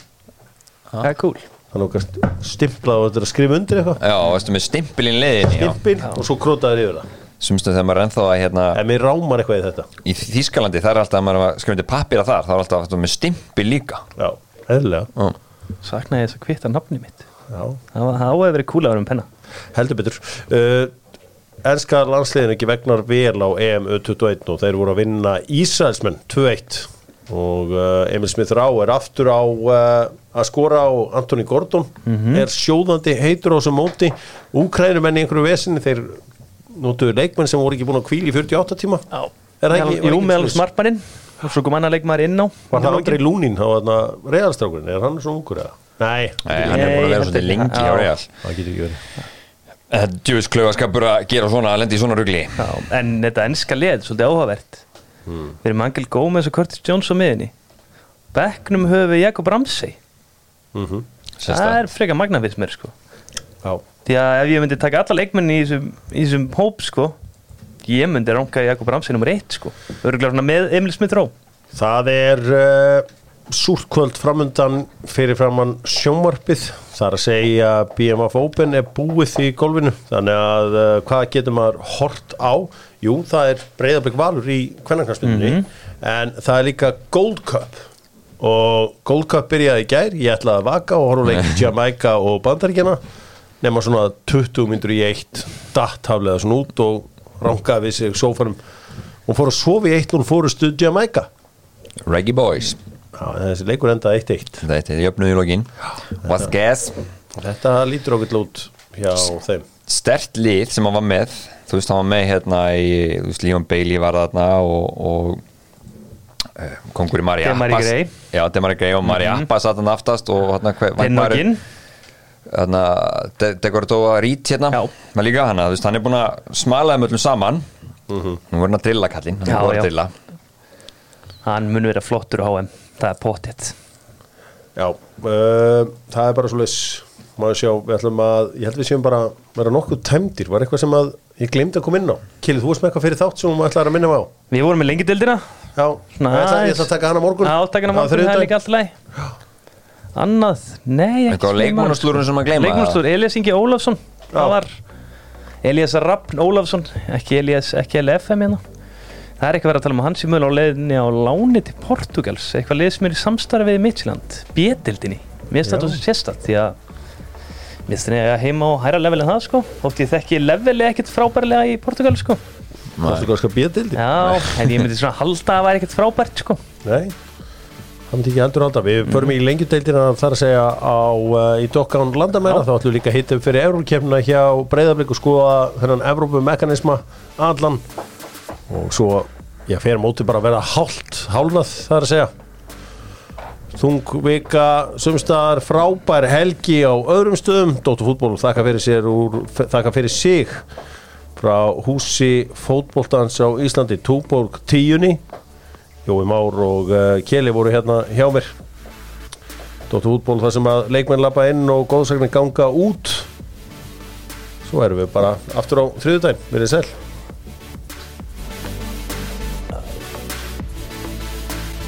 Það er cool. Þannig að þú stimplað og þetta er að skrifa undir eitthvað. Já, veistu með stimpilinn liðin já. stimpil og svo krótaður yfir það. Sumstu þegar maður er ennþá að hérna en mér rámar eitthvað í þetta. í Þýskalandi það er alltaf að maður að skrifa undir pappira þar þá er alltaf alltaf með stimpil líka. Já, eðlilega. Já. Saknaði þess að kvita nafni mitt. Já, Það áhefði verið að vera um penna. Heldur betur. Uh, Ennska landsliðin ekki vegnar vel á EM U21 og þeir voru að vinna Ísraelsmenn 2-1 og uh, Emil Smith Rá er aftur á uh, að skora á Antoni Gordon. Er sjóðandi heitur á þessum móti. Úkrænumenn í einhverju vesinni þeir notuðu leikmenn sem voru ekki búin að kvíla í 48 tíma. Já. Er það ekki- Jú, meðal svoleiðis? Svo kom annar leikmaður inn á. Var það aldrei Lúnin á þarna reyðalstrákurinn? Er hann svo ungur eða? Nei, Nei, hann er búin að vera svolítið lengi á Já. Real. Það getur ekki verið. Djúvis klaufaskapur að gera svona, að lendi í svona rugli. Já, en þetta ennska lið, svolítið áhugavert. Við erum Angel Gómez og Curtis Jones á miðinni Becknum höfum við Jakob Ramsey. Það er frekar magna fyrir mér sko. Já, Því að ef ég myndi taka alla leikmenni í þessum, í þessum hóp sko Ég myndi ranka Jakob Ramsey nummer eitt sko. Örgulega svona með Emil Smith Rowe. Það er uh, súrkvöld framundan fyrir framann sjónvarpið. Það er að segja BMF Open er búið í golfinu. Þannig að uh, hvað getur maður hort á? Jú, það er breyðarblik valur í kvennarknarsmyndinni en það er líka Gold Cup. Og Gold Cup byrjaði í gær. Ég ætlaði að vaka og horfa leik <laughs> Jamaica og Bandaríkjana nema svona 20 myndur í eitt datt haflega svona út og rangaði við sig sófanum. Og fór að sofa í eitt og fór að stuð Jamaica Reggae Boys. Já, þessi leikur endaði 1-1 Þetta er jöfnuð í lokin. What's gas Þetta lítur okkur út hjá þeim. Stert lið sem hann var með. Þú veist, hann var með hérna í Þú veist, Leon Bailey var þarna og, og uh, kongur í Mari Demari Gray. Já, Demari Grey og Mari Appas satt hann aftast og hérna hver- var Pinnokinn De- Degoradova Rít hérna. Já. var líka hana, þú veist, hann er búin að smala þeim öllum saman. Nú er hann að drilla kallinn Hann já. að drilla. Hann mun vera flottur á HM Það er pottitt Já, uh, það er bara svo leys Maður sjá, við ætlum að Ég held við séum bara að vera nokkuð tæmdir. Var eitthvað sem að ég glemdi að koma inn á? Kilið, þú varst með eitthvað fyrir þátt sem þú ætlaði að minna á? Við vorum með lengidildina Já, ég ætla, ég ætla að taka hana á morgun. Já, takkina morgun, það er líka alltaf læg Annað, nei ekki Eitthvað á leikmannslúrun sem að gleyma Leikmannslúr, Elias Ingi Ólafsson var Elias Rappn Ólafsson Ekki Elias, ekki LFM hérna. Það er ekki verið að tala um hans í mögulega á leiðinni á láni til Portugals Eitthvað leiðis mér í samstarfi við Midtjylland B-dildinni Mér finnst þetta svo sérstætt Því að Mér finnst þetta heima á hæra level en það sko. Þótt ég þekki leveli ekkert frábærlega í Portugal sko. Portugalska bíðdildi Já, en ég myndi svona halda að það væri ekkert frábært sko. Nei, það myndi ekki heldur halda Við förum í lengjudeildina þar að segja á, uh, í Dokkán landamæra. Þá ætlum við líka að hitta upp fyrir Eurókefnina hjá Breiðablík og skoða þennan Evrópumekanisma allan. Og svo, já, fer mótið bara að vera hálft, hálnað þar að segja. Þungvika sumstaðar frábær helgi á öðrum stöðum. Dóttur fútból þakka fyrir sér úr, þakka fyrir sig frá húsi fótboltans á Íslandi Túborg tíunni Jói Már og uh, Kjeli voru hérna hjá mér. Dóttur fútból þar sem að leikmenn lappa inn og góðsagnir ganga út. Svo erum við bara aftur á þriðudaginn, verið sæl